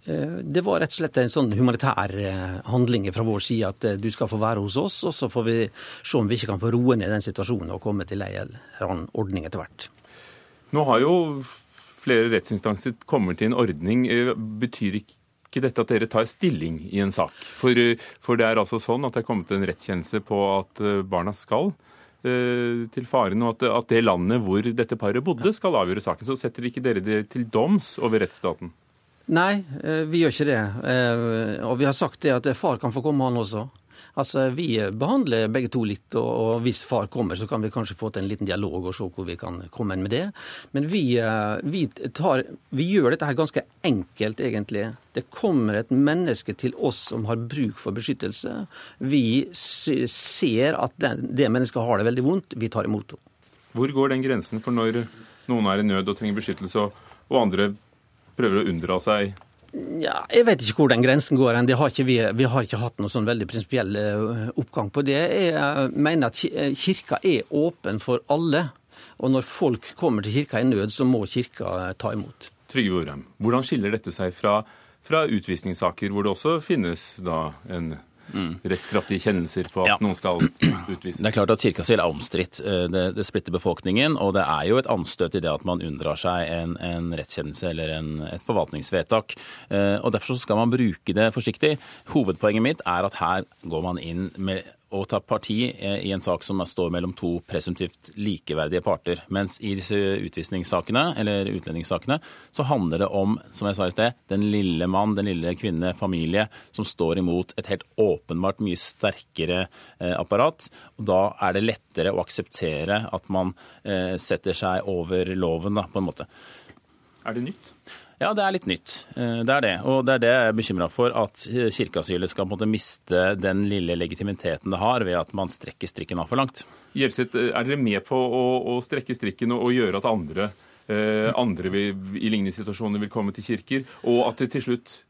Eh, det var rett og slett en sånn humanitær eh, handling fra vår side at eh, du skal få være hos oss, og så får vi se om vi ikke kan få roe ned den situasjonen og komme til en eller annen ordning etter hvert. Nå har jo flere rettsinstanser kommet til en ordning. Betyr ikke dette at dere tar stilling i en sak? For, for det er altså sånn at det er kommet en rettskjennelse på at barna skal til faren, og at, at det landet hvor dette paret bodde, skal avgjøre saken. Så setter ikke dere det til doms over rettsstaten? Nei, eh, vi gjør ikke det. Eh, og vi har sagt det at far kan få komme, han også. Altså, Vi behandler begge to litt, og hvis far kommer, så kan vi kanskje få til en liten dialog og se hvor vi kan komme inn med det. Men vi, eh, vi, tar, vi gjør dette her ganske enkelt, egentlig. Det kommer et menneske til oss som har bruk for beskyttelse. Vi ser at det mennesket har det veldig vondt. Vi tar imot henne. Hvor går den grensen for når noen er i nød og trenger beskyttelse, og andre prøver å unndra seg ja, Jeg vet ikke hvor den grensen går. Har vi, vi, har ikke hatt noen sånn veldig prinsipiell eh, oppgang på det. Jeg mener at eh, kirka er åpen for alle. Og når folk kommer til kirka i nød, så må kirka eh, ta imot. Trygve Orheim, hvordan skiller dette seg fra, fra utvisningssaker, hvor det også finnes da en mm. rettskraftige kjennelser på at ja. noen skal utvises. Det er klart at kirkeasyl er omstridt. Eh, det, det, splitter befolkningen, og det er jo et anstøt i det at man unndrar seg en, en rettskjennelse eller en, et forvaltningsvedtak. Eh, og Derfor skal man bruke det forsiktig. Hovedpoenget mitt er at her går man inn med å ta parti i en sak som står mellom to presumptivt likeverdige parter. Mens i disse utvisningssakene, eller utlendingssakene, så handler det om, som jeg sa i sted, den lille mann, den lille kvinne, familie, som står imot et helt åpenbart mye sterkere eh, apparat. Og da er det lettere å akseptere at man eh, setter seg over loven, da, på en måte. Er det nytt? Ja, det er litt nytt. Eh, det er det. Og det er det jeg er bekymra for, at kirkeasylet skal på en måte miste den lille legitimiteten det har ved at man strekker strikken av for langt. Gjelseth, eh, er dere med på å, å strekke strikken og, og gjøre at andre, eh, andre vil, i lignende situasjoner vil komme til kirker, og at det til slutt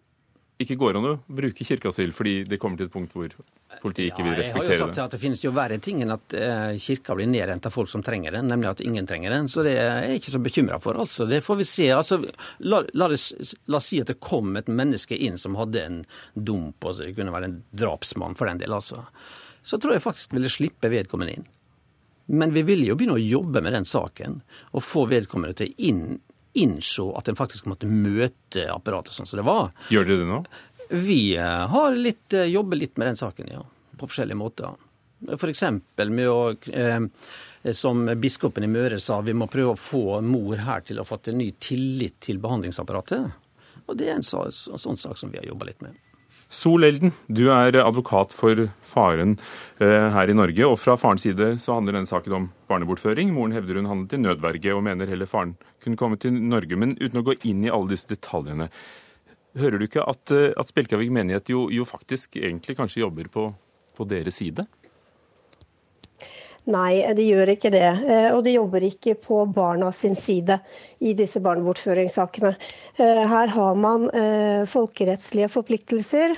ikke går an å bruke kirkeasyl fordi det kommer til et punkt hvor politiet ikke vil respektere det. Jeg har jo sagt at Det finnes jo verre ting enn at eh, kirka blir nedrent av folk som trenger den, nemlig at ingen trenger den. Så det er jeg ikke så bekymra for. altså. Det får vi se. Altså, la, la, det, la, oss si at det kom et menneske inn som hadde en dum på seg, det kunne være en drapsmann for den del, altså. Så tror jeg faktisk ville slippe vedkommende inn. Men vi ville jo begynne å jobbe med den saken og få vedkommende til inn innså at en faktisk måtte møte apparatet sånn som det var. Gjør dere det nå? Vi eh, har litt, eh, jobber litt med den saken, ja. På forskjellige måter. F.eks. med å eh, som biskopen i Møre sa, vi må prøve å få mor her til å fatte ny tillit til behandlingsapparatet. Og det er en, så, en sånn sak som vi har jobba litt med. Sol Elden, du er advokat for faren her i Norge. Og fra farens side så handler denne saken om barnebortføring. Moren hevder hun handlet i nødverge og mener heller faren kunne komme til Norge. Men uten å gå inn i alle disse detaljene. Hører du ikke at, eh, at Spjelkavik menighet jo, jo, faktisk egentlig kanskje jobber på, på deres side? Nei, de gjør ikke det. Eh, og de jobber ikke på barna sin side i disse barnebortføringssakene. Eh, her har man folkerettslige forpliktelser,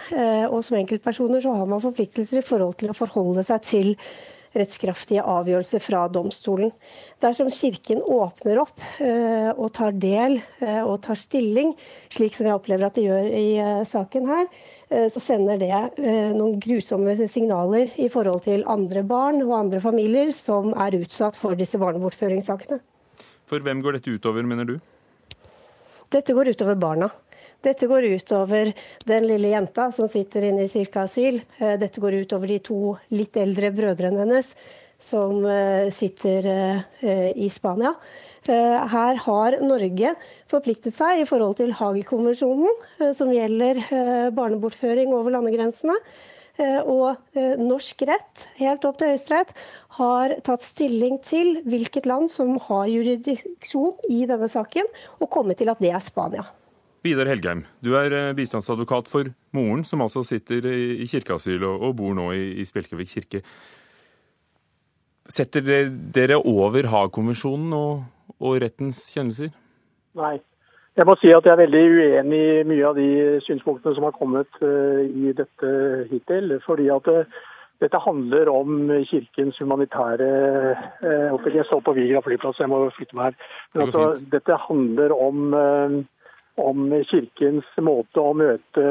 og som enkeltpersoner så har man forpliktelser i forhold til å forholde seg til rettskraftige avgjørelser fra domstolen. Dersom Kirken åpner opp og tar del og tar stilling, slik som jeg opplever at de gjør i saken her, Eh, så sender det eh, noen grusomme signaler i forhold til andre barn og andre familier som er utsatt for disse barnebortføringssakene. For hvem går dette utover, mener du? Dette går utover barna. Dette går utover den lille jenta som sitter inne i kirkeasyl. Eh, dette går utover de to litt eldre brødrene hennes som sitter i Spania. Eh, her har Norge forpliktet seg i forhold til Haag-konvensjonen, eh, som gjelder eh, barnebortføring over landegrensene. Og norsk rett, helt opp til Høyesterett, har tatt stilling til hvilket land som har jurisdiksjon i denne saken, og kommet til at det er Spania. Vidar Helgheim, du er bistandsadvokat for moren, som altså sitter i kirkeasyl og bor nå i Spjelkevik kirke. Setter dere over Haag-konvensjonen og, og, rettens kjennelser? Nei. Jeg må si at jeg er veldig uenig i mye av de synspunktene som har kommet uh, i dette hittil. fordi at uh, dette handler om Kirkens humanitære Jeg står på Vigra flyplass, jeg må flytte meg her. Altså, dette handler om om Kirkens måte å møte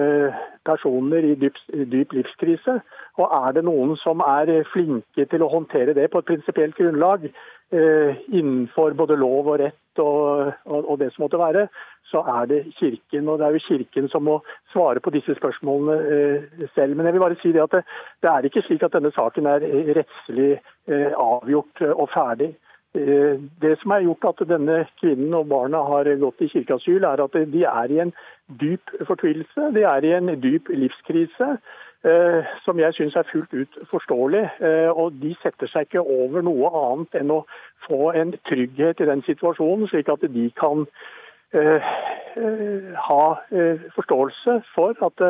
personer i dyp, dyp, livskrise. Og er det noen som er flinke til å håndtere det på et prinsipielt grunnlag, eh, innenfor både lov og rett og, og, og, det som måtte være, så er det Kirken. Og det er jo Kirken som må svare på disse spørsmålene eh, selv. Men jeg vil bare si det at det, det er ikke slik at denne saken er rettslig eh, avgjort og ferdig. Eh, det som har gjort at denne kvinnen og barna har gått i kirkeasyl, er at de er i en dyp fortvilelse. De er i en dyp livskrise. Eh, som jeg syns er fullt ut forståelig. Eh, og de setter seg ikke over noe annet enn å få en trygghet i den situasjonen, slik at de kan ha forståelse for at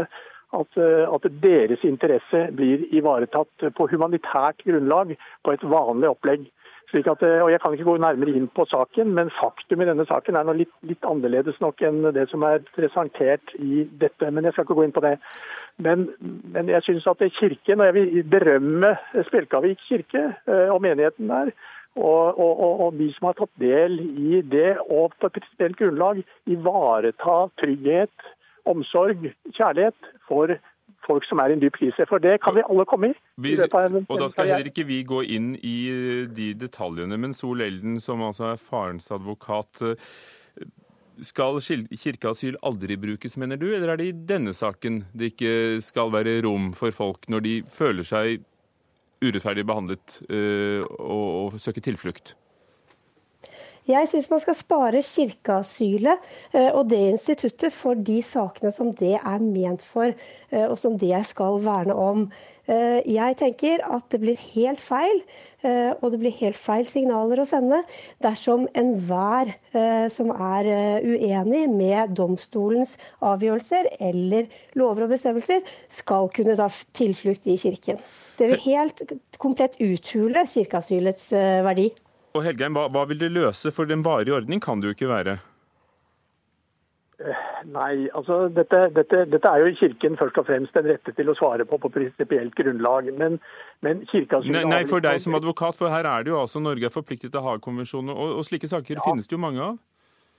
at, at, deres interesse blir ivaretatt på humanitært grunnlag på et vanlig opplegg. At, og Jeg kan ikke gå nærmere inn på saken, men faktum i denne saken er noe litt, litt, annerledes nok enn det som er presentert i dette. Men jeg skal ikke gå inn på det. Men, men jeg syns at Kirken, og jeg vil berømme Spjelkavik kirke eh, og menigheten der, og, og, og, de som har tatt del i det, og på et prinsipielt grunnlag ivareta trygghet, omsorg, kjærlighet for folk som er i en dyp krise. For det kan vi alle komme i. Vi, og da skal heller ikke vi gå inn i eh, de detaljene. Men Sol Elden, som altså er farens advokat, eh, skal kirkeasyl aldri brukes, mener du? Eller er det i denne saken det ikke skal være rom for folk når de føler seg urettferdig behandlet eh, og, og søker tilflukt? Jeg syns man skal spare kirkeasylet eh, og det instituttet for de sakene som det er ment for, eh, og som det skal verne om. Eh, jeg tenker at det blir helt feil, og det blir helt feil signaler å sende dersom enhver som er uenig med domstolens avgjørelser eller lover og bestemmelser, skal kunne ta tilflukt i kirken. Det vil helt komplett uthule kirkeasylets verdi. Og Helgeim, hva, hva vil det løse? For en varig ordning kan det jo ikke være? Eh, nei, altså dette, dette, dette, er jo Kirken først og fremst den rette til å svare på på prinsipielt grunnlag. Men, men nei, nei, for deg som advokat, for her er det jo altså Norge er forpliktet til Haag-konvensjonen, og, og, slike saker ja. finnes det jo mange av?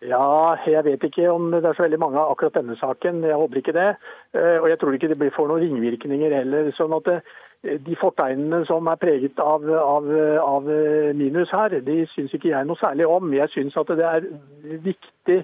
Ja, jeg vet ikke om det er så veldig mange av akkurat denne saken. Jeg håper ikke det. Eh, og jeg tror ikke det får noen ringvirkninger heller. sånn at eh, de fortegnene som er preget av, av, av minus her, de syns ikke jeg noe særlig om. Jeg syns at det er viktig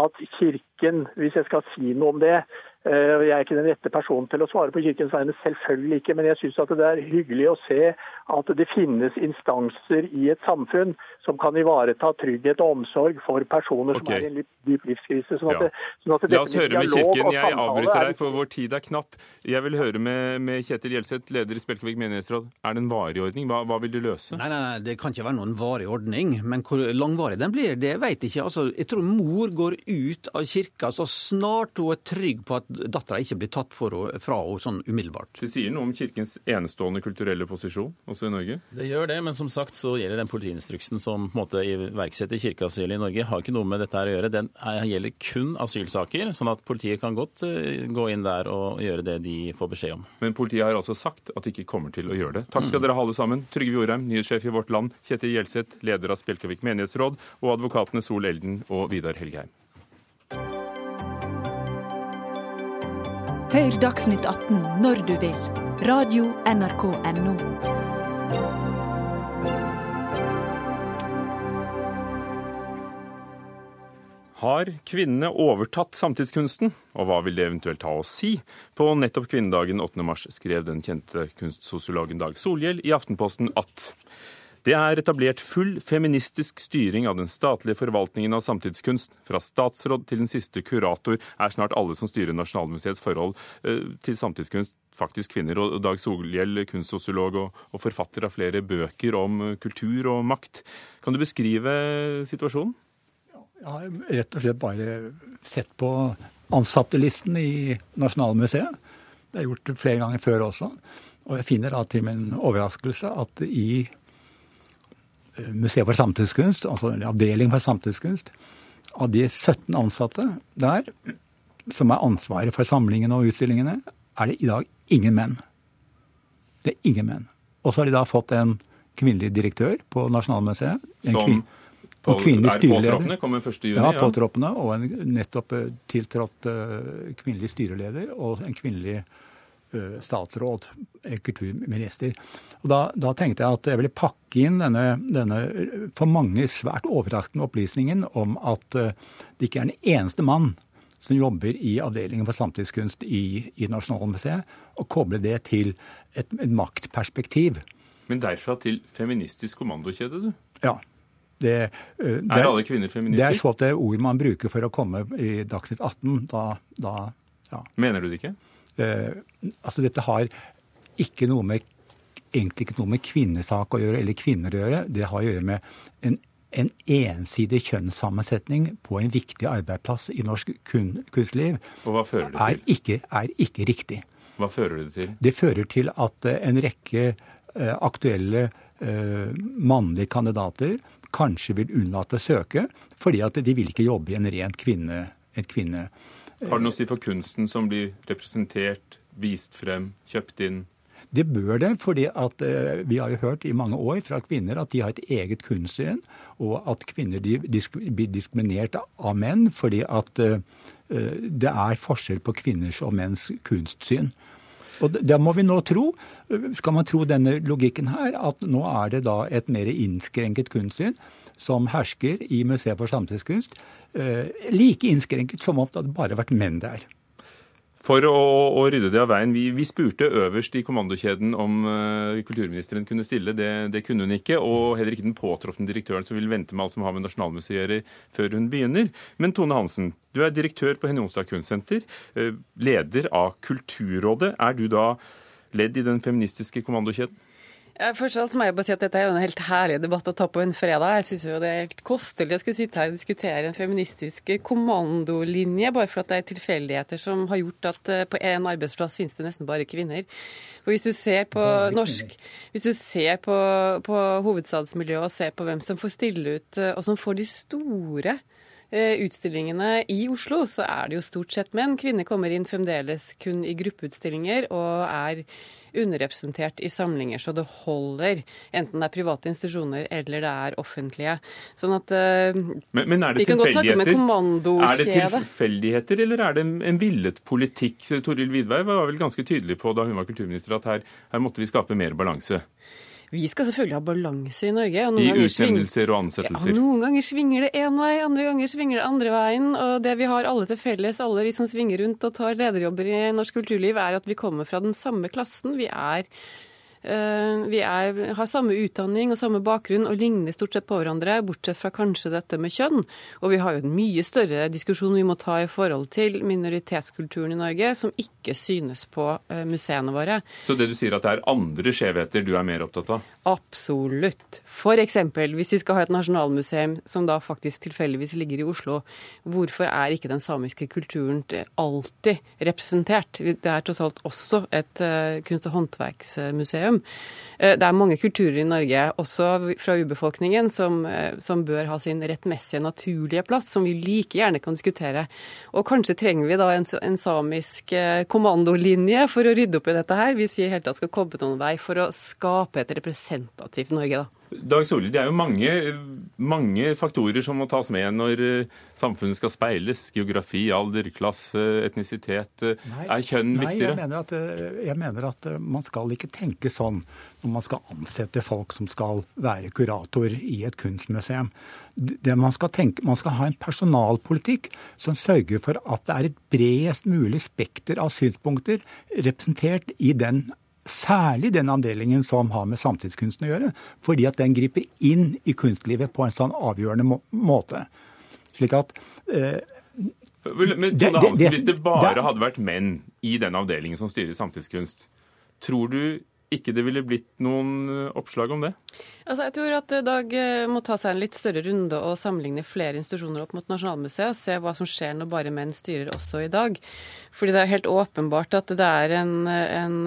at Kirken, hvis jeg skal si noe om det, Eh, jeg er ikke den rette personen til å svare på Kirkens vegne, selvfølgelig ikke. Men jeg syns det er hyggelig å se at det finnes instanser i et samfunn som kan ivareta trygghet og omsorg for personer okay. som er i en dyp livskrise. Sånn at, ja. sånn at La oss høre med Kirken. Jeg avbryter deg, for vår tid er knapp. Jeg vil høre med, med Kjetil Gjelseth, leder i Spelkevik menighetsråd. Er det en varig ordning? Hva, hva, vil du løse? Nei, nei, nei, det kan ikke være noen varig ordning. Men hvor langvarig den blir, det vet jeg ikke. Altså, jeg tror mor går ut av kirka så snart hun er trygg på at dattera ikke blir tatt for, fra henne sånn umiddelbart. Det sier noe om Kirkens enestående kulturelle posisjon også i Norge? Det gjør det, men som sagt så gjelder den politiinstruksen som på en måte iverksetter kirkeasyl i Norge, har ikke noe med dette her å gjøre. Den gjelder kun asylsaker, sånn at politiet kan godt eh, gå inn der og gjøre det de får beskjed om. Men politiet har altså sagt at de ikke kommer til å gjøre det. Takk skal mm. dere ha alle sammen. Trygve Jorheim, nyhetssjef i Vårt Land, Kjetil Gjelseth, leder av Spjelkavik menighetsråd, og advokatene Sol Elden og Vidar Helgheim. Hør Dagsnytt 18 når du vil. Radio NRK Radio.nrk.no. Har kvinnene overtatt samtidskunsten, og hva vil det eventuelt ha å si? På nettopp kvinnedagen 8. mars skrev den kjente kunstsosiologen Dag Solhjell i Aftenposten at det er etablert full feministisk styring av den statlige forvaltningen av samtidskunst. Fra statsråd til den siste kurator er snart alle som styrer Nasjonalmuseets forhold eh, til samtidskunst, faktisk kvinner. Og Dag Solhjell, kunstsosiolog og, forfatter av flere bøker om eh, kultur og makt. Kan du beskrive situasjonen? Jeg har rett og slett bare sett på ansattelisten i Nasjonalmuseet. Det er gjort flere ganger før også. Og jeg finner da til min overraskelse at i Museet for samtidskunst, altså en avdeling for samtidskunst, av de 17 ansatte der, som er ansvaret for samlingene og utstillingene, er det i dag ingen menn. Det er ingen menn. Og så har de da fått en kvinnelig direktør på Nasjonalmuseet. En som kvin på, kvinnelig styreleder. Kommer 1. juni? Ja. Og en nettopp eh, tiltrådt uh, kvinnelig styreleder og en kvinnelig statsråd, kulturminister. Og da, da, tenkte jeg at jeg ville pakke inn denne, denne for mange svært overraskende opplysningen om at uh, det ikke er den eneste mann som jobber i avdelingen for samtidskunst i, i Nasjonalmuseet, og koble det til et, et maktperspektiv. Men derfra til feministisk kommandokjede, du? Ja. Det, uh, det, er alle kvinner feminister? Det er så det ord man bruker for å komme i Dagsnytt 18. Da, da ja. Mener du det ikke? Uh, altså, dette har ikke noe med egentlig ikke noe med kvinnesak å gjøre, eller kvinner å gjøre. Det har å gjøre med en, en ensidig kjønnssammensetning på en viktig arbeidsplass i norsk kun, kunstliv. Og hva fører det til? Er ikke, er ikke riktig. Hva fører det til? Det fører til at eh, en rekke uh, aktuelle mannlige kandidater kanskje vil unnlate å søke, fordi at de vil ikke jobbe i en rent kvinne... Et kvinne Har det noe å si for kunsten som blir representert, vist frem, kjøpt inn? Det bør det, fordi eh, vi har jo hørt i mange år fra kvinner at de har et eget kunstsyn, og at kvinner blir diskriminert av menn fordi at eh, det er forskjell på kvinners og menns kunstsyn. Og Da må vi nå tro, skal man tro denne logikken her, at nå er det da et mer innskrenket kunstsyn som hersker i Museet for samtidskunst. Eh, like innskrenket som om det bare har vært menn der. For å, å, rydde det av veien, vi, vi, spurte øverst i kommandokjeden om uh, kulturministeren kunne stille. Det, det, kunne hun ikke. Og heller ikke den påtroppende direktøren som vil vente med alt som har med Nasjonalmuseet å gjøre, før hun begynner. Men Tone Hansen, du er direktør på Henny Onsdag Kunstsenter. Uh, leder av Kulturrådet. Er du da ledd i den feministiske kommandokjeden? Først og må jeg bare si at Dette er jo en helt herlig debatt å ta på en fredag. Jeg syns det er helt kostelig å skulle sitte her og diskutere en feministisk kommandolinje, bare for at det er tilfeldigheter som har gjort at eh, på en arbeidsplass finnes det nesten bare kvinner. For Hvis du ser på norsk, hvis du ser på, på hovedstadsmiljøet og ser på hvem som får stille ut, eh, og som får de store eh, utstillingene i Oslo, så er det jo stort sett menn. Kvinner kommer inn fremdeles kun i gruppeutstillinger og er underrepresentert i samlinger så det holder. Enten det er private institusjoner eller det er offentlige. Sånn at uh, men, men, er det vi kan godt snakke om en kommandokjede. Er det tilfeldigheter, eller er det en, en villet politikk? Toril Vidvei var vel ganske tydelig på da hun var kulturminister at her, her måtte vi skape mer balanse. Vi skal selvfølgelig ha balanse i Norge. I utnevnelser og ansettelser. Ja, noen ganger svinger det én vei, andre ganger svinger det andre veien. Og det vi har alle til felles, alle vi som svinger rundt og tar lederjobber i norsk kulturliv, er at vi kommer fra den samme klassen. Vi er vi er, har samme utdanning og samme bakgrunn og ligner stort sett på hverandre, bortsett fra kanskje dette med kjønn. Og vi har jo en mye større diskusjon vi må ta i forhold til minoritetskulturen i Norge, som ikke synes på eh, museene våre. Så det du sier at det er andre skjevheter du er mer opptatt av? Absolutt. For eksempel, hvis vi skal ha et nasjonalmuseum som da faktisk tilfeldigvis ligger i Oslo, hvorfor er ikke den samiske kulturen alltid representert? Det er tross alt også et uh, kunst- og håndverksmuseum museum. Eh, det er mange kulturer i Norge, også fra urbefolkningen, som, eh, som, bør ha sin rettmessige, naturlige plass, som vi like gjerne kan diskutere. Og kanskje trenger vi da en, en samisk eh, kommandolinje for å rydde opp i dette her, hvis vi i hele tatt skal komme noen vei for å skape et representativt Norge, da. Dag Solli, det er jo mange, mange, faktorer som må tas med når eh, samfunnet skal speiles. Geografi, alder, klasse, etnisitet. Nei, er kjønn nei, viktigere? Jeg mener, at, eh, jeg mener at eh, man skal ikke tenke sånn når man skal ansette folk som skal være kurator i et kunstmuseum. Det man, skal tenke, man skal ha en personalpolitikk som sørger for at det er et bredest mulig spekter av synspunkter representert i den Særlig den avdelingen som har med samtidskunsten å gjøre. Fordi at den griper inn i kunstlivet på en sånn avgjørende må måte. Slik at eh, Men Tone Hansen, hvis det bare det, hadde vært menn i den avdelingen som styrer samtidskunst, tror du ikke det ville blitt noen eh, oppslag om det? Altså, jeg tror at Dag eh, må ta seg en litt større runde og sammenligne flere institusjoner opp mot Nasjonalmuseet, og se hva som skjer når bare menn styrer også i dag. Fordi det er helt åpenbart at det er en, en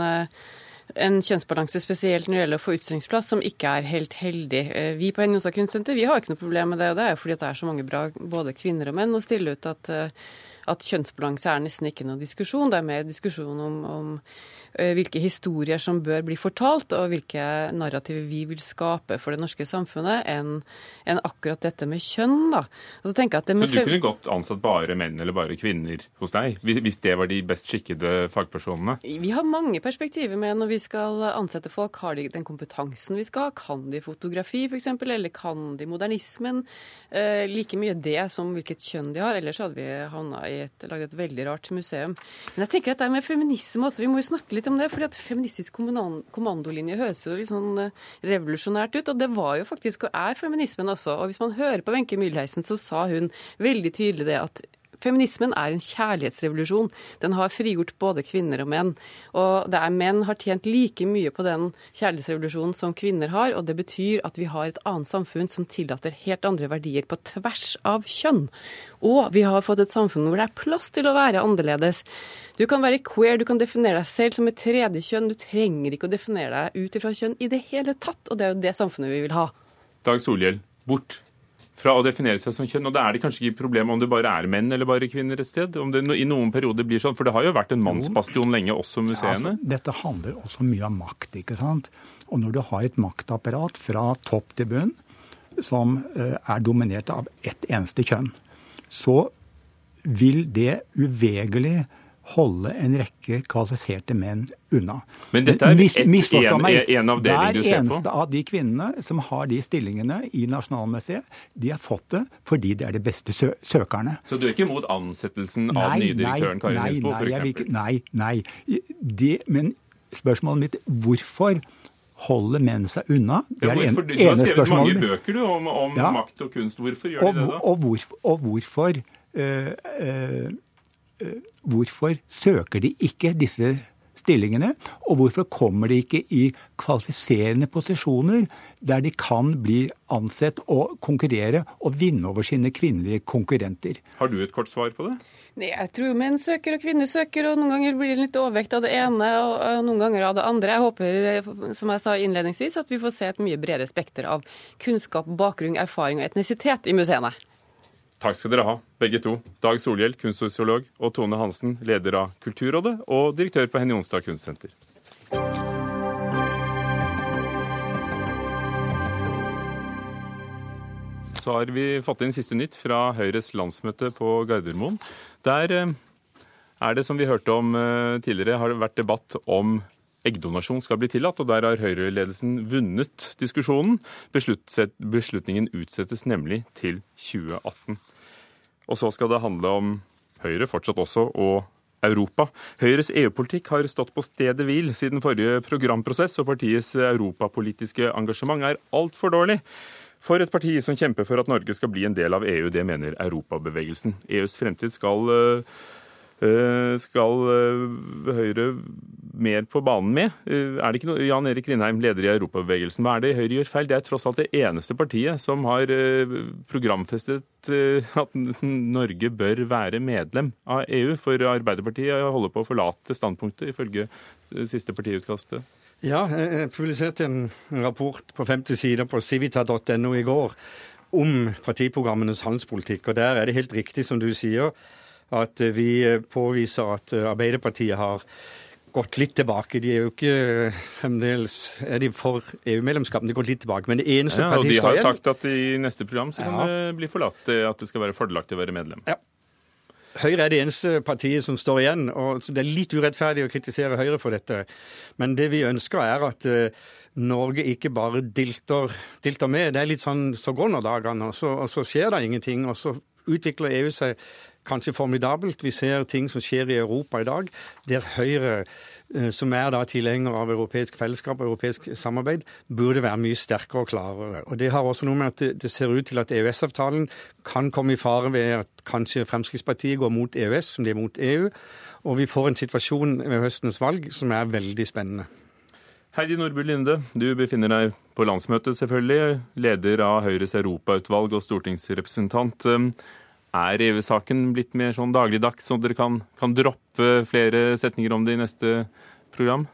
en kjønnsbalanse spesielt når det gjelder å få utstillingsplass, som ikke er helt heldig. Eh, vi på Henjosa kunstsenter vi har ikke noe problem med det, og det er jo fordi det er så mange bra både kvinner og menn å stille ut at, eh, at kjønnsbalanse er nesten ikke noe diskusjon. Det er mer diskusjon om, om hvilke historier som bør bli fortalt, og hvilke narrativer vi vil skape for det norske samfunnet, enn en akkurat dette med kjønn. da. så, så du kunne godt ansatt bare menn eller bare kvinner hos deg, hvis det var de best skikkede fagpersonene? Vi har mange perspektiver med når vi skal ansette folk. Har de den kompetansen vi skal ha? Kan de fotografi f.eks., eller kan de modernismen? Eh, like mye det som hvilket kjønn de har. Ellers hadde vi havna i et, laget et veldig rart museum. Men jeg tenker at det er med feminisme også, vi må jo snakke litt litt om det. fordi at Feministisk kommandolinje høres jo litt sånn eh, revolusjonært ut. Og det var jo faktisk og er feminismen også. Og hvis man hører på Wenche Mylheisen, så sa hun veldig tydelig det at Feminismen er en kjærlighetsrevolusjon. Den har frigjort både kvinner og menn. Og det er menn har tjent like mye på den kjærlighetsrevolusjonen som kvinner har. Og det betyr at vi har et annet samfunn som tillater helt andre verdier på tvers av kjønn. Og vi har fått et samfunn hvor det er plass til å være annerledes. Du kan være queer, du kan definere deg selv som et tredje kjønn. Du trenger ikke å definere deg ut ifra kjønn i det hele tatt. Og det er jo det samfunnet vi vil ha. Dag Solhjell, bort fra å definere seg som kjønn. Og da er det kanskje ikke problem om det bare er menn eller bare kvinner et sted? Om det i noen perioder blir sånn? For det har jo vært en mannsbastion lenge, også museene. Ja, altså, dette handler også mye om makt, ikke sant. Og når du har et maktapparat fra topp til bunn som uh, er dominert av ett eneste kjønn, så vil det uvegerlig holde en rekke kvalifiserte menn unna. Men dette er Mis, en, en avdeling du ser på? Hver eneste av de kvinnene som har de stillingene i Nasjonalmuseet, de har fått det fordi de er de beste sø søkerne. Så du er ikke imot ansettelsen nei, av nye direktøren Kari Nesbo, f.eks.? Nei, nei. Det, men spørsmålet mitt hvorfor holder menn seg unna? Det er ja, ene spørsmålet. du har skrevet mange bøker du, om, om ja. makt og kunst. Hvorfor gjør og, de det da? Og, hvorfor, og hvorfor øh, Eh, hvorfor søker de ikke disse stillingene? Og hvorfor kommer de ikke i kvalifiserende posisjoner der de kan bli ansett og konkurrere og vinne over sine kvinnelige konkurrenter? Har du et kort svar på det? Nei, Jeg tror menn søker og kvinner søker, og noen ganger blir det litt overvekt av det ene og noen ganger av det andre. Jeg håper, som jeg sa innledningsvis, at vi får se et mye bredere spekter av kunnskap, bakgrunn, erfaring og etnisitet i museene. Takk skal dere ha, begge to. Dag Solhjell, kunstsosiolog, og Tone Hansen, leder av Kulturrådet og direktør på Henny Jonstad kunstsenter. Så har vi fått inn siste nytt fra Høyres landsmøte på Gardermoen. Der eh, er det, som vi hørte om eh, tidligere, har det vært debatt om eggdonasjon skal bli tillatt, og der har Høyre-ledelsen vunnet diskusjonen. Beslutningen utsettes nemlig til 2018. Og så skal det handle om Høyre fortsatt også, og Europa. Høyres EU-politikk har stått på stedet hvil siden forrige programprosess, og partiets europapolitiske engasjement er altfor dårlig. For et parti som kjemper for at Norge skal bli en del av EU, det mener Europabevegelsen. EUs fremtid skal uh, skal eh, Høyre mer på banen med? Eh, er det ikke noe, Jan Erik Rindheim, leder i Europabevegelsen, hva er det Høyre gjør feil? Det er tross alt det eneste partiet som har programfestet at Norge bør være medlem av EU. For Arbeiderpartiet holder på å forlate standpunktet, ifølge siste partiutkastet. Ja, jeg publiserte en rapport på 50 sider på civita.no i går om partiprogrammenes handelspolitikk. Og der er det helt riktig som du sier at vi påviser at Arbeiderpartiet har gått litt tilbake. De er jo ikke fremdeles er de for EU-medlemskap, men de har gått litt tilbake. Men det eneste ja, og De har sagt at i neste program så kan ja. det bli forlatt, at det skal være fordelaktig å være medlem. Ja. Høyre er det eneste partiet som står igjen. og Det er litt urettferdig å kritisere Høyre for dette. Men det vi ønsker, er at Norge ikke bare dilter, dilter, med. Det er litt sånn så går nå dagene, og så, og så skjer det ingenting. Og så utvikler EU seg kanskje formidabelt. Vi ser ting som skjer i Europa i dag, der Høyre, eh, som er da tilhenger av europeisk fellesskap og europeisk samarbeid, burde være mye sterkere og klarere. Og Det har også noe med at det ser ut til at EØS-avtalen kan komme i fare ved at kanskje Fremskrittspartiet går mot EØS, som de er mot EU. Og vi får en situasjon ved høstens valg som er veldig spennende. Heidi Nordby Linde, du befinner deg på landsmøtet, selvfølgelig. Leder av Høyres europautvalg og stortingsrepresentant. Er EU-saken blitt mer sånn dagligdags, så dere kan, kan droppe flere setninger om det i neste program?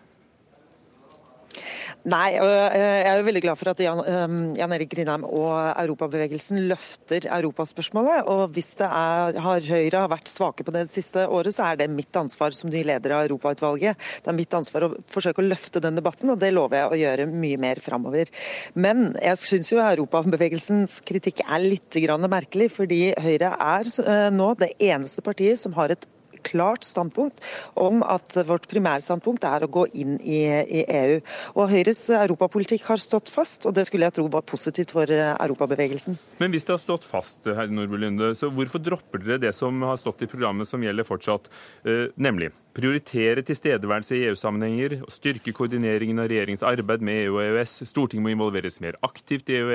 Nei, jeg er jo veldig glad for at Jan, eh, Jan Erik Grindheim og Europabevegelsen løfter europaspørsmålet. Og hvis det er, har Høyre har vært svake på det siste året, så er det mitt ansvar som ny leder av Europautvalget. Det er mitt ansvar å forsøke å løfte den debatten, og det lover jeg å gjøre mye mer framover. Men jeg syns jo Europabevegelsens kritikk er litt merkelig, fordi Høyre er eh, nå det eneste partiet som har et klart standpunkt om at vårt primærstandpunkt er å gå inn i, i, EU. Og Høyres europapolitikk har stått fast, og det skulle jeg tro var positivt for europabevegelsen. Men hvis det har stått fast, Heidi Nordby Lunde, så hvorfor dropper dere det som har stått i programmet som gjelder fortsatt, eh, nemlig prioritere tilstedeværelse i EU-sammenhenger, styrke koordineringen av regjeringens arbeid med EU og EØS, Stortinget må involveres mer aktivt i EU,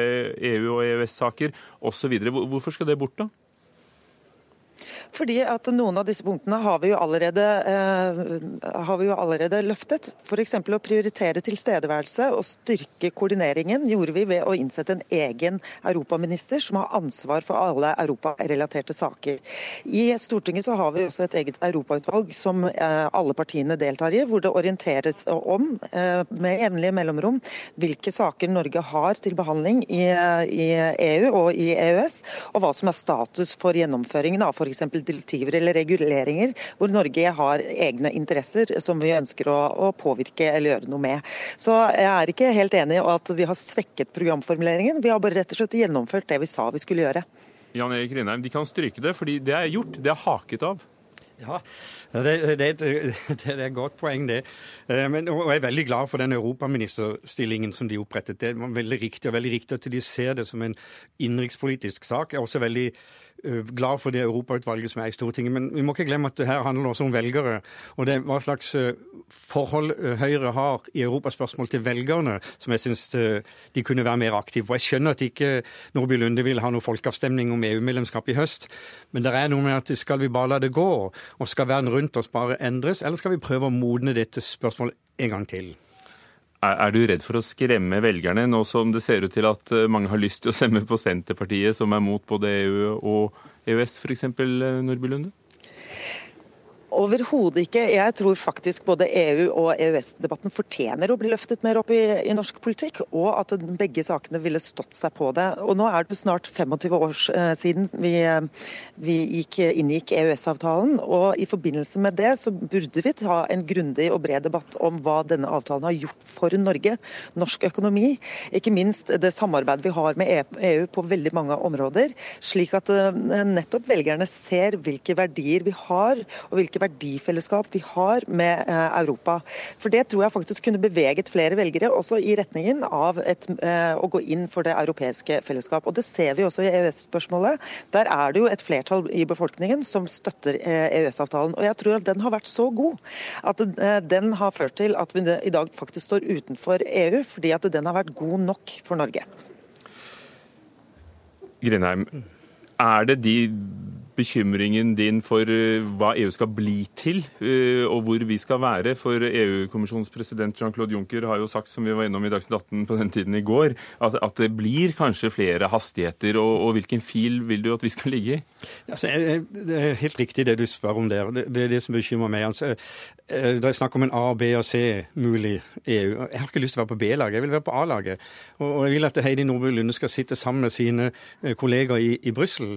EU og EØS-saker osv. Hvorfor skal det bort, da? Fordi at Noen av disse punktene har vi jo allerede, eh, har vi jo allerede løftet. F.eks. å prioritere tilstedeværelse og styrke koordineringen gjorde vi ved å innsette en egen europaminister som har ansvar for alle europarelaterte saker. I Stortinget så har vi også et eget europautvalg som eh, alle partiene deltar i, hvor det orienteres om eh, med jevnlige mellomrom hvilke saker Norge har til behandling i, i EU og i EØS, og hva som er status for gjennomføringen av f.eks direktiver eller reguleringer hvor Norge har egne interesser som vi ønsker å, å påvirke eller gjøre noe med. Så jeg er ikke helt enig i at vi har svekket programformuleringen. Vi har bare rett og slett gjennomført det vi sa vi skulle gjøre. Jan Erik Rinheim, de kan stryke det, fordi det er gjort. Det er haket av. Ja, det, det, det, er et godt poeng, det. Eh, men, og jeg er veldig glad for den europaministerstillingen som de opprettet. Det er veldig riktig, og veldig riktig at de ser det som en innenrikspolitisk sak. Jeg er også veldig glad for det europautvalget som er i Stortinget. Men vi må ikke glemme at det her handler også om velgere. Og det er hva slags eh, forhold eh, Høyre har i europaspørsmål til velgerne, som jeg syns de kunne være mer aktive på. Jeg skjønner at ikke Nordby Lunde vil ha noe folkeavstemning om EU-medlemskap i høst, men det er noe med at skal vi bare la det gå, og skal verden rundt oss bare endres, eller skal vi prøve å modne dette spørsmålet en gang til? Er du redd for å skremme velgerne, nå som det ser ut til at eh, mange har lyst til å stemme på Senterpartiet, som er mot både EU og EØS, f.eks., Nordby Lunde? Overhodet ikke. Jeg tror faktisk både EU og EØS-debatten fortjener å bli løftet mer opp i, i, norsk politikk, og at begge sakene ville stått seg på det. Og Nå er det snart 25 år eh, siden vi, vi gikk, inngikk EØS-avtalen. og I forbindelse med det så burde vi ta en grundig og bred debatt om hva denne avtalen har gjort for Norge, norsk økonomi. Ikke minst det samarbeidet vi har med EU på veldig mange områder, slik at eh, nettopp velgerne ser hvilke verdier vi har og hvilke verdifellesskap vi har med eh, Europa. For Det tror jeg faktisk kunne beveget flere velgere også i retningen av et, eh, å gå inn for det europeiske fellesskap. Og Det ser vi også i EØS-spørsmålet. Der er det jo et flertall i befolkningen som støtter EØS-avtalen. Og jeg tror at den har vært så god at den har ført til at vi i dag faktisk står utenfor EU, fordi at den har vært god nok for Norge. Grindheim, er det de bekymringen din for eh, hva EU skal bli til, eh, og hvor vi skal være. For EU-kommisjonens president Jean-Claude Juncker har jo sagt, som vi var innom i Dagsnytt 18 på den tiden i går, at, at, det blir kanskje flere hastigheter. Og, og, hvilken fil vil du at vi skal ligge i? Altså, det er helt riktig det du spør om der. Det, er det som bekymrer meg. Altså, det er snakk om en A, B og C mulig EU. Jeg har ikke lyst til å være på B-laget, jeg vil være på A-laget. Og jeg vil at Heidi Nordby Lunde skal sitte sammen med sine kolleger i, i Brussel,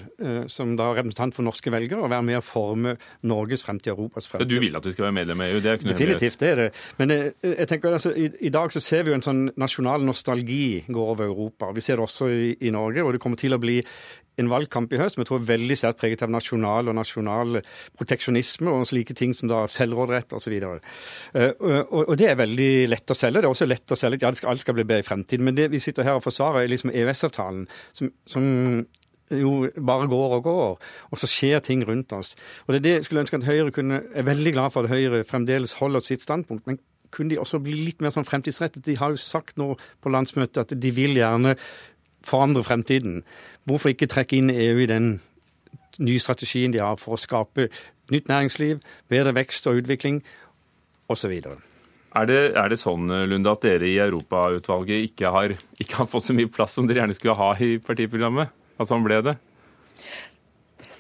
som da representant for norske velgere, og være med å forme Norges fremtid, Europas fremtid. Du vil at vi skal være medlem av EU? Det er ikke noe Definitivt, det er det. Men jeg tenker, altså, i, i, dag så ser vi jo en sånn nasjonal nostalgi gå over Europa. Vi ser det også i, i Norge, og det kommer til å bli en valgkamp i høst som jeg tror er veldig sterkt preget av nasjonal og nasjonal proteksjonisme og slike ting som da selvråderett osv. Og, eh, og, og det er veldig lett å selge. Det er også lett å selge ja, alt skal bli bedre i fremtiden. Men det vi sitter her og forsvarer, er liksom EØS-avtalen, som, som jo bare går og går, og så skjer ting rundt oss. Og det er det jeg skulle ønske at Høyre kunne Jeg er veldig glad for at Høyre fremdeles holder sitt standpunkt. men kunne de også bli litt mer sånn fremtidsrettet? De har jo sagt nå på landsmøtet at de vil gjerne forandre fremtiden. Hvorfor ikke trekke inn EU i den nye strategien de har for å skape nytt næringsliv, bedre vekst og utvikling osv. Er det, er det sånn Lunde, at dere i Europautvalget ikke ikke har fått så mye plass som dere gjerne skulle ha i partiprogrammet? At sånn ble det?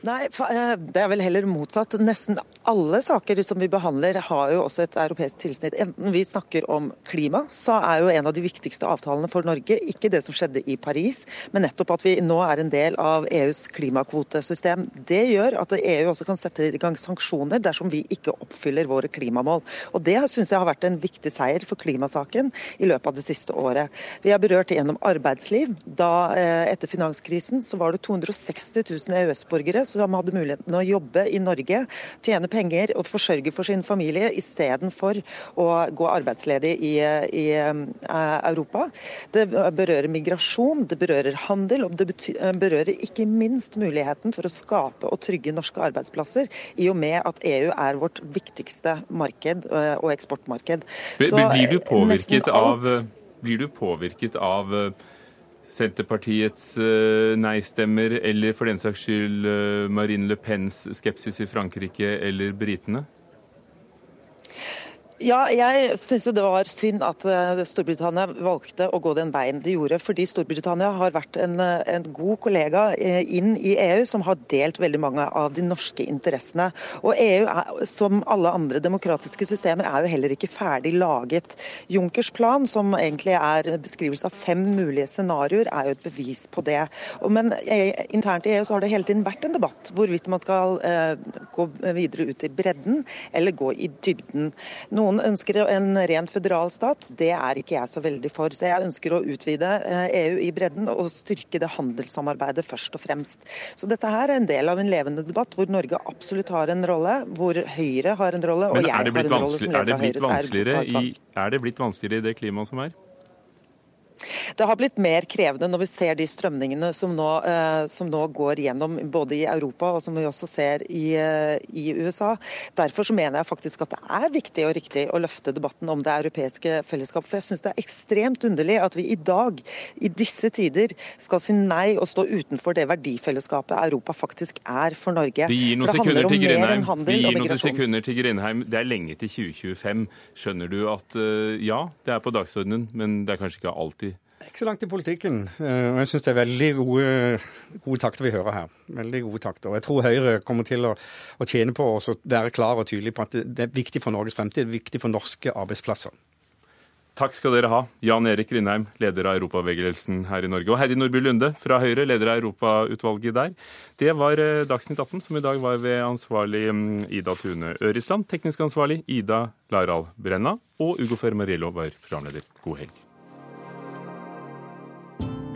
Nei, eh, det er vel heller motsatt. Nesten alle saker som vi behandler har jo også et europeisk tilsnitt. Enten vi snakker om klima, så er jo en av de viktigste avtalene for Norge ikke det som skjedde i Paris, men nettopp at vi nå er en del av EUs klimakvotesystem. Det gjør at EU også kan sette i gang sanksjoner dersom vi ikke oppfyller våre klimamål. Og Det syns jeg har vært en viktig seier for klimasaken i løpet av det siste året. Vi har berørt gjennom arbeidsliv. Da, eh, etter finanskrisen så var det 260 000 EØS-borgere som hadde muligheten å jobbe i Norge, tjene penger og forsørge for sin familie, istedenfor å gå arbeidsledig i, i uh, Europa. Det berører migrasjon, det berører handel, og det betyr, berører ikke minst muligheten for å skape og trygge norske arbeidsplasser, i og med at EU er vårt viktigste marked uh, og eksportmarked. Så, blir du påvirket av, blir du påvirket av Senterpartiets eh, nei-stemmer, eller for den saks skyld eh, Marine Le Pens skepsis i Frankrike eller britene? Ja, jeg syns det var synd at eh, Storbritannia valgte å gå den veien de gjorde. Fordi Storbritannia har vært en, eh, en, god kollega eh, inn i EU, som har delt veldig mange av de norske interessene. Og EU, er, som alle andre demokratiske systemer, er jo heller ikke ferdig laget. Junkers plan, som egentlig er beskrivelse av fem mulige scenarioer, er jo et bevis på det. Men internt i EU så har det hele tiden vært en debatt hvorvidt man skal gå videre ut i bredden eller gå i dybden. Noen noen ønsker en ren føderal stat. Det er ikke jeg så veldig for. Så jeg ønsker å utvide EU eh, e i bredden og styrke det handelssamarbeidet først og fremst. Så dette her er en del av en levende debatt hvor Norge absolutt har en rolle, hvor Høyre har en rolle, og jeg har en rolle som leder av Høyres Er det blitt vanskeligere i det klimaet som er? Det har blitt mer krevende når vi ser de strømningene som nå, eh, som nå går gjennom både i Europa og som vi også ser i, eh, i, USA. Derfor så mener jeg faktisk at det er viktig og riktig å løfte debatten om det europeiske fellesskapet. For jeg syns det er ekstremt underlig at vi i dag, i disse tider, skal si nei og stå utenfor det verdifellesskapet Europa faktisk er for Norge. Vi gir noen sekunder til Grindheim. Vi gir noen sekunder til Grindheim. Det er lenge til 2025. Skjønner du at eh, ja, det er på dagsordenen, men det er kanskje ikke alltid Ikke så langt i politikken. Eh, og jeg syns det er veldig gode, gode, takter vi hører her. Veldig gode takter. Og jeg tror Høyre kommer til å, å tjene på å være klar og tydelig på at det er viktig for Norges fremtid, det er viktig for norske arbeidsplasser. Takk skal dere ha, Jan Erik Rindheim, leder av Europabevegelsen her i Norge, og Heidi Nordby Lunde fra Høyre, leder av Europautvalget der. Det var eh, Dagsnytt 18, som i dag var ved ansvarlig mm, Ida Tune Ørisland, teknisk ansvarlig Ida Laral Brenna, og Ugo Fermariello var programleder. God helg.